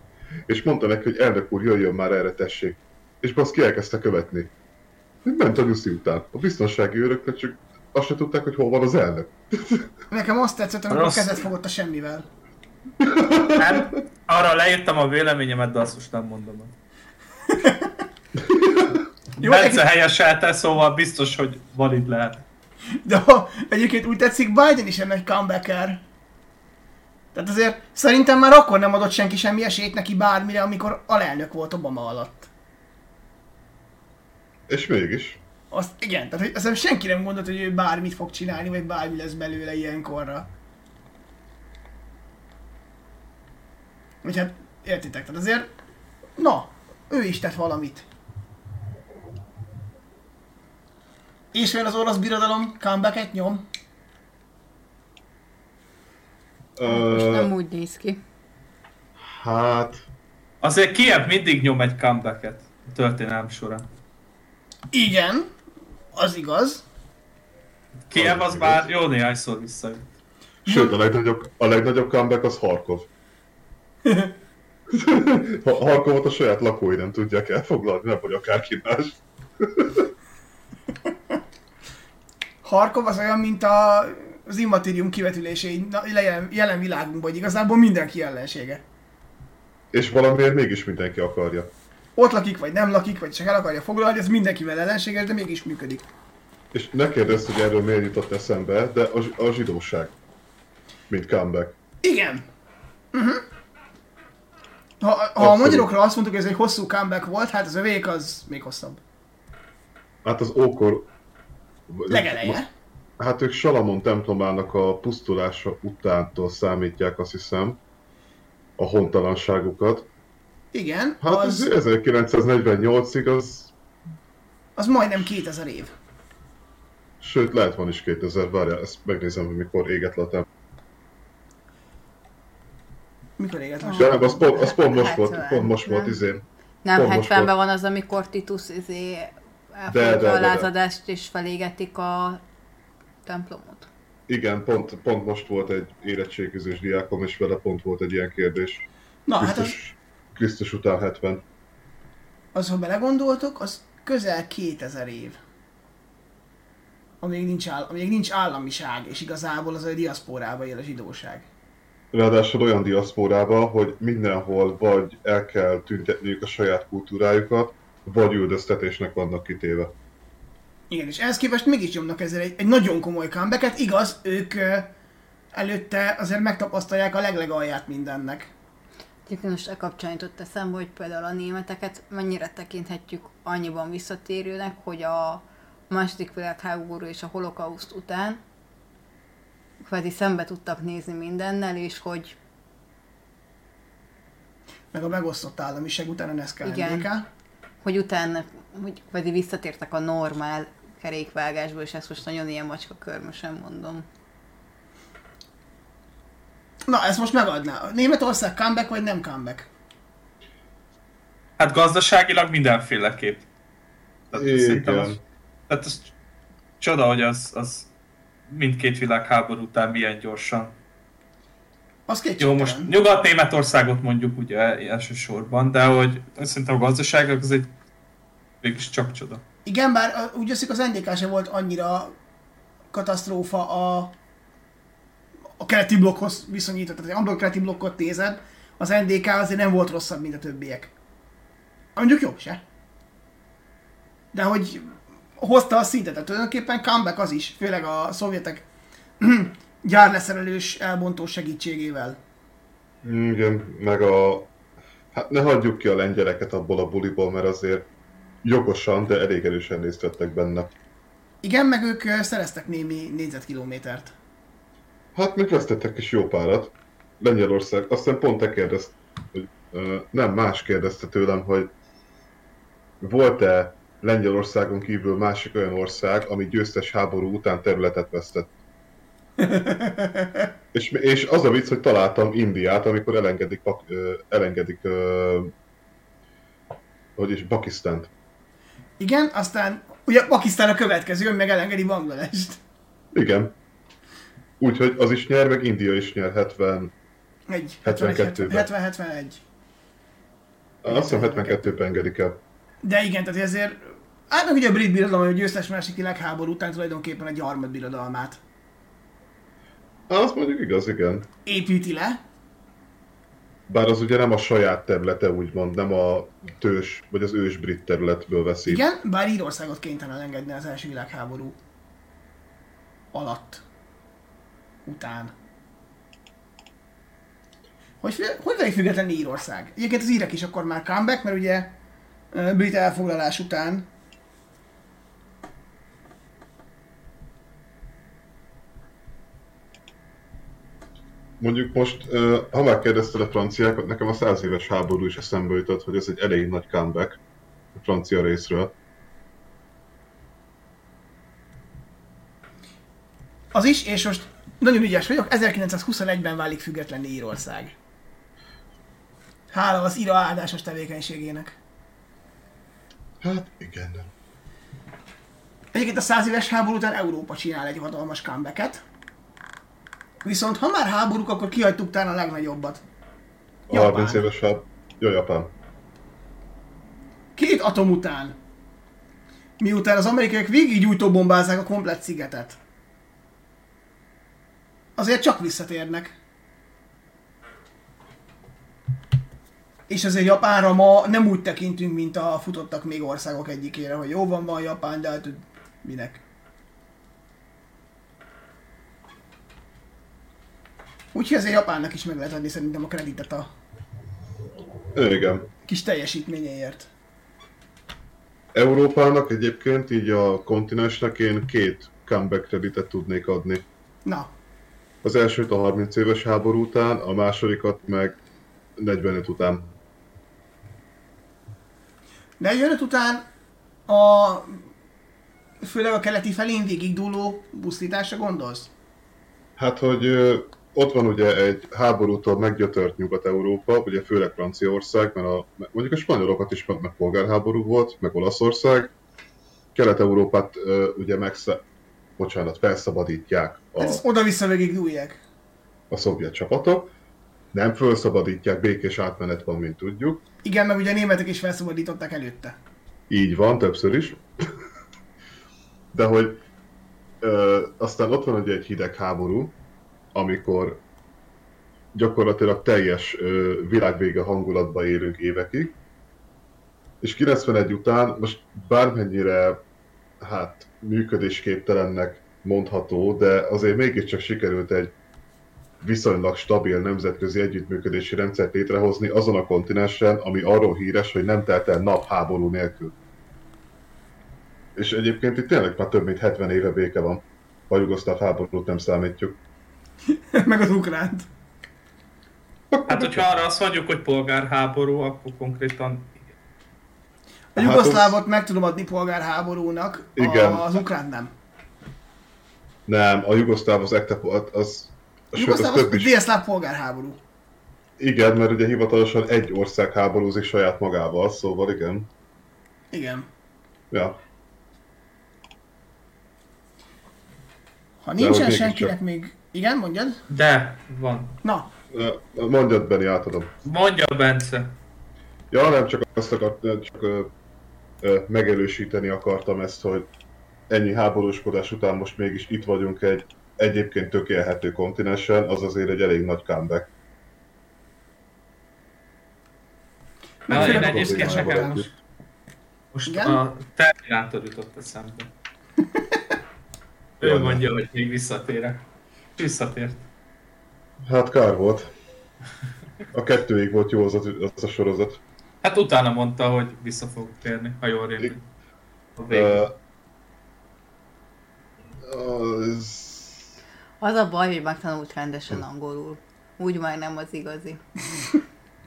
és mondta neki, hogy elnök úr, jöjjön már erre, tessék. És baszki elkezdte követni. Ment a nyuszi után. A biztonsági őröknek csak azt se tudták, hogy hol van az elnök. Nekem azt tetszett, amikor Rossz. kezet fogott a semmivel. Nem, arra leírtam a véleményemet, de azt most nem mondom. Jó, Bence egyébként- helyeselte, szóval biztos, hogy valid lehet. De ha egyébként úgy tetszik, Biden is egy comebacker. Tehát azért szerintem már akkor nem adott senki semmi esélyt neki bármire, amikor alelnök volt Obama alatt. És mégis. Azt, igen, tehát hogy azt senki nem gondolt, hogy ő bármit fog csinálni, vagy bármi lesz belőle ilyenkorra. Vagy hát, értitek, tehát azért, na, ő is tett valamit. És olyan az orosz birodalom comebacket nyom. Most nem Ö, úgy néz ki. hát, Azért Kiev mindig nyom egy comebacket a történelem során. Igen, az igaz. Kiev Az az már jó néhányszor visszajött. sőt, a legnagyobb, a legnagyobb comeback az Harkov. Ha- Harkovot a saját lakói nem tudják elfoglalni, nem vagy akárki más. Harkov az olyan, mint a, az immatérium kivetülésé na, jelen, jelen világunkban, hogy igazából mindenki ellensége. És valamiért mégis mindenki akarja. Ott lakik, vagy nem lakik, vagy csak el akarja foglalni, ez mindenkivel ellenséges, de mégis működik. És ne kérdezz, hogy erről miért jutott eszembe, de a, a zsidóság. Mint comeback. Igen. Uh-huh. Ha, ha a magyarokra azt mondtuk, hogy ez egy hosszú comeback volt, hát az övék az még hosszabb. Hát az ókor... Legeleje. Hát ők Salamon templomának a pusztulása utántól számítják, azt hiszem, a hontalanságukat. Igen, Hát az, ez 1948-ig az... az majdnem 2000 év. Sőt, lehet van is 2000, várjál, ezt megnézem, hogy mikor éget le a templom. Mikor éget le? De nem, az pont, az pont most volt, 70, pont most volt nem? izén. Nem, Pont most 70-ben volt. van az, amikor Titus izé elfogadja a lázadást és felégetik a templomot. Igen, pont, pont most volt egy érettségizős diákom, és vele pont volt egy ilyen kérdés. Na, hát az, Krisztus, Krisztus után 70. az, ha belegondoltok, az közel 2000 év. Amíg nincs, áll, amíg nincs államiság, és igazából az a diaszporába él a zsidóság. Ráadásul olyan diaszporába, hogy mindenhol vagy el kell tüntetniük a saját kultúrájukat, vagy üldöztetésnek vannak kitéve. Igen, és ehhez képest mégis nyomnak ezzel egy, egy nagyon komoly comebacket. Igaz, ők ö, előtte azért megtapasztalják a leglegalját mindennek. Egyébként most e kapcsán jutott eszembe, hogy például a németeket mennyire tekinthetjük annyiban visszatérőnek, hogy a második világháború és a holokauszt után kvázi szembe tudtak nézni mindennel, és hogy Meg a megosztott államiság után a NSZK Igen. Hogy utána hogy kvázi visszatértek a normál kerékvágásból, és ezt most nagyon ilyen macska körmösen mondom. Na, ezt most megadná. Németország comeback vagy nem comeback? Hát gazdaságilag mindenféleképp. Tehát Igen. szerintem az, tehát az csoda, hogy az, az mindkét világháború után milyen gyorsan. Az Jó, kétségtelen. most Nyugat-Németországot mondjuk ugye elsősorban, de hogy szerintem a gazdaságnak az egy mégis csak csoda. Igen, bár úgy veszik az NDK se volt annyira katasztrófa a, a keleti blokkhoz viszonyítva. Tehát, ha a keleti blokkot nézed, az NDK azért nem volt rosszabb, mint a többiek. Mondjuk jobb se. De hogy hozta a szintet, tehát tulajdonképpen comeback az is, főleg a szovjetek gyárleszerelős elbontó segítségével. Igen, meg a... Hát ne hagyjuk ki a lengyeleket abból a buliból, mert azért jogosan, de elég erősen részt vettek benne. Igen, meg ők szereztek némi négyzetkilométert. Hát még vesztettek is jó párat. Lengyelország, azt hiszem pont te kérdezt, hogy nem, más kérdezte tőlem, hogy volt-e Lengyelországon kívül másik olyan ország, ami győztes háború után területet vesztett. és, és az a vicc, hogy találtam Indiát, amikor elengedik, elengedik hogy is, Pakisztánt. Igen, aztán ugye Pakisztán a következő, meg elengedi Bangladest. Igen. Úgyhogy az is nyer, meg India is nyer 70. Egy, 72-ben. 70-71. Azt hiszem 72-ben engedik el. De igen, tehát ezért... Hát meg ugye a brit birodalom, hogy győztes második világháború után tulajdonképpen egy harmad birodalmát Azt mondjuk igaz, igen. építi le. Bár az ugye nem a saját területe, úgymond, nem a tős, vagy az ős brit területből veszi. Igen, bár Írországot kénytelen engedni az első világháború alatt. Után. Hogy, hogy válik független Írország? Egyébként az írek is akkor már comeback, mert ugye brit elfoglalás után Mondjuk most, ha megkérdezted a franciákat, nekem a száz éves háború is eszembe jutott, hogy ez egy elég nagy comeback a francia részről. az is, és most nagyon ügyes vagyok, 1921-ben válik független Írország. Hála az ira áldásos tevékenységének. Hát igen. Egyébként a száz éves háború után Európa csinál egy hatalmas comebacket. Viszont ha már háborúk, akkor kihagytuk talán a legnagyobbat. Japán. 30 éves háború. Jó, Japán. Két atom után. Miután az amerikaiak végig gyújtóbombázzák a komplett szigetet. Azért csak visszatérnek. És azért Japánra ma nem úgy tekintünk, mint a futottak még országok egyikére, hogy jó van, van Japán, de hát minek. Úgyhogy azért Japánnak is meg lehet adni szerintem a kreditet a Igen. kis teljesítményéért. Európának egyébként így a kontinensnek én két comeback kreditet tudnék adni. Na, Az elsőt a 30 éves háború után, a másodikat meg 45 után. 45 után a főleg a keleti felén végig dúló busztításra gondolsz? Hát, hogy ott van ugye egy háborútól meggyötört Nyugat-Európa, ugye főleg Franciaország, mert a, mondjuk a spanyolokat is meg, polgárháború volt, meg Olaszország. Kelet-Európát ugye megsze, bocsánat, felszabadítják a, Hát oda-vissza végig dúlják. a szovjet csapatok. Nem felszabadítják, békés átmenet van, mint tudjuk. Igen, meg ugye a németek is felszabadították előtte. Így van, többször is. De hogy ö, aztán ott van ugye egy hidegháború, amikor gyakorlatilag teljes világvége hangulatba élünk évekig. És 91 után most bármennyire hát működésképtelennek mondható, de azért mégiscsak sikerült egy viszonylag stabil nemzetközi együttműködési rendszert létrehozni azon a kontinensen, ami arról híres, hogy nem telt el nap háború nélkül. És egyébként itt tényleg már több mint 70 éve béke van. A jugoszláv háborút nem számítjuk. meg az ukránt. Hát, hogyha arra azt mondjuk, hogy polgárháború, akkor konkrétan A Hát jugoszlávot meg tudom adni polgárháborúnak, Igen. A, az ukrán nem. Nem, a jugoszláv az ekte, az, az, A az jugoszláv az is. délszláv polgárháború. Igen, mert ugye hivatalosan egy ország háborúzik saját magával, szóval igen. Igen. Ja. Ha nincsen senkinek még... Igen, mondjad? de van. Na, Mondjad, Benni, átadom. Mondja Bence. Ja, nem csak azt akart, csak ö, ö, megerősíteni akartam ezt, hogy ennyi háborúskodás után most mégis itt vagyunk egy egyébként tökélhető kontinensen, az azért egy elég nagy comeback. Na, én egyébként után. most, most Igen? a Terminátor jutott eszembe. ő mondja, hogy még visszatérek. Visszatért. Hát kár volt. A kettőig volt jó az a, az a sorozat. Hát utána mondta, hogy vissza fog térni, ha jól rémlik. Az... Az a baj, hogy megtanult rendesen angolul. Úgy már nem az igazi.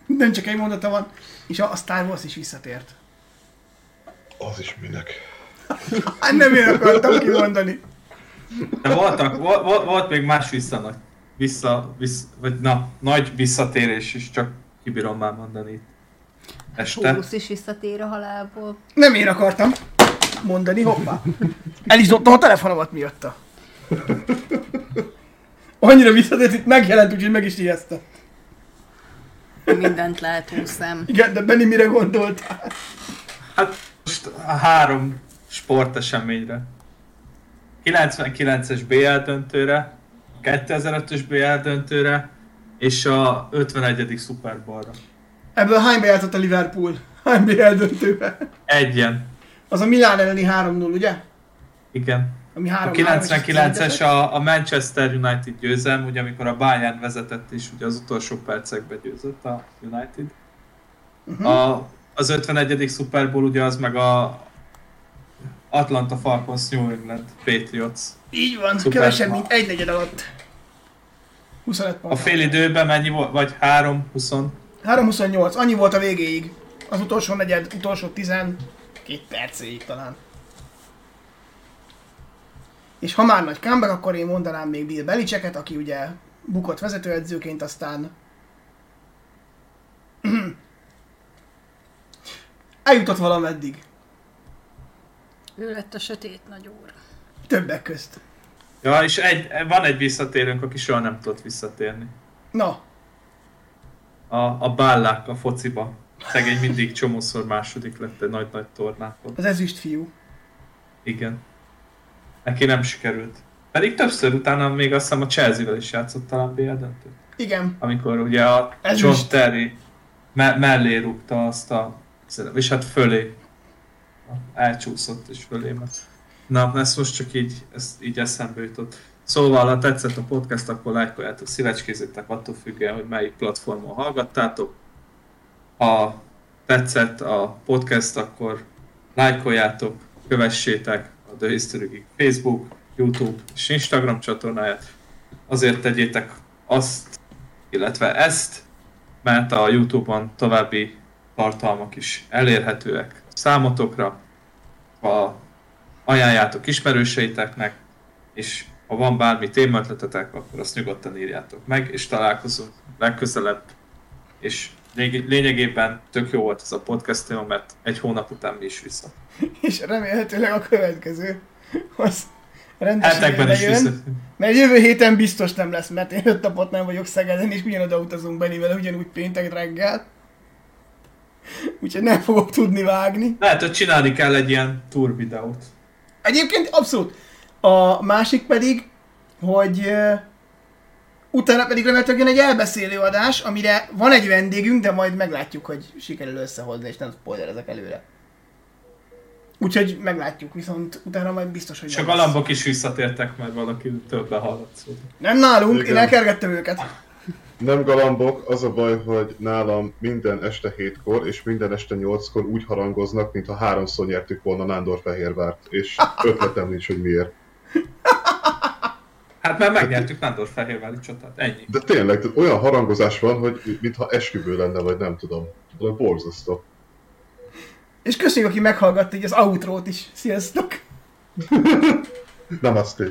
Nem csak egy mondata van, és a Star Wars is visszatért. Az is minek. Hát nem én akartam kimondani. De voltak, volt, volt, volt még más vissza, vissza, vissza, vagy na, nagy visszatérés is, csak kibírom már mondani itt. Este. Hórusz is visszatér a halálból. Nem én akartam mondani, hoppá. Elizottam a telefonomat miatta. Annyira visszatért, itt megjelent, úgyhogy meg is ijesztett. Mindent szem. Igen, de Benni mire gondoltál? Hát most a három sporteseményre. 99-es BL döntőre, 2005-ös BL döntőre, és a 51. Super Bowlra. Ebből hányba játszott a Liverpool? Hány BL döntőbe? Egyen. Az a Milán elleni 3-0, ugye? Igen. Ami A 3 99-es a, a Manchester United győzelm, ugye amikor a Bayern vezetett és ugye az utolsó percekben győzött a United. Mhm. A, az 51. Super Bowl ugye az meg a Atlanta Falcons New England Patriots. Így van, Szuper. kevesebb, mint egy negyed alatt. 25 pont. A fél időben mennyi volt? Vagy 3, 20? 3-28, annyi volt a végéig. Az utolsó negyed, utolsó 12 percéig talán. És ha már nagy comeback, akkor én mondanám még Bill Belicheket, aki ugye bukott vezetőedzőként, aztán eljutott valameddig. Ő lett a sötét nagy úr. Többek közt. Ja, és egy, van egy visszatérőnk, aki soha nem tudott visszatérni. Na, A, a bállák a fociba. Szegény mindig csomószor második lett egy nagy-nagy tornákon. az ezüst fiú. Igen. Neki nem sikerült. Pedig többször utána még azt hiszem a Chelsea-vel is játszott talán BL döntőt. Igen, Amikor ugye a Ez John. Terry me- mellé rúgta azt a... És hát fölé. Elcsúszott és fölé. Mert... Na, ezt most csak így, ezt így eszembe jutott. Szóval, ha tetszett a podcast, akkor lájkoljátok, szívecskézzétek attól függően, hogy melyik platformon hallgattátok. Ha tetszett a podcast, akkor lájkoljátok, kövessétek a The History Geek Facebook, YouTube és Instagram csatornáját. Azért tegyétek azt, illetve ezt, mert a YouTube-on további tartalmak is elérhetőek számotokra. Ha ajánljátok ismerőseiteknek, és ha van bármi témaötletetek, akkor azt nyugodtan írjátok meg, és találkozunk legközelebb. És lényegében tök jó volt ez a podcast téma, mert egy hónap után mi is vissza. és remélhetőleg a következő az rendesen is vissza. Mert jövő héten biztos nem lesz, mert én öt napot nem vagyok Szegeden, és ugyanoda utazunk Benivel, ugyanúgy péntek reggel. Úgyhogy nem fogok tudni vágni. Lehet, hogy csinálni kell egy ilyen tour videót. Egyébként abszolút. A másik pedig, hogy uh, utána pedig remélhetőleg jön egy elbeszélő adás, amire van egy vendégünk, de majd meglátjuk, hogy sikerül összehozni, és nem spoilerezek előre. Úgyhogy meglátjuk, viszont utána majd biztos, hogy És a galambok is visszatértek, mert valaki többen hallott. Nem nálunk, én Igen. elkergettem őket. Nem galambok, az a baj, hogy nálam minden este hétkor és minden este nyolckor úgy harangoznak, mintha háromszor nyertük volna Nándorfehérvárt, és ötletem nincs, hogy miért. Hát mert megnyertük Nándor Fehérvári csatát, ennyi. De tényleg, tehát olyan harangozás van, hogy mintha esküvő lenne, vagy nem tudom. Olyan borzasztó. És köszönjük, aki meghallgatta így az outrót is. Sziasztok! Namaste.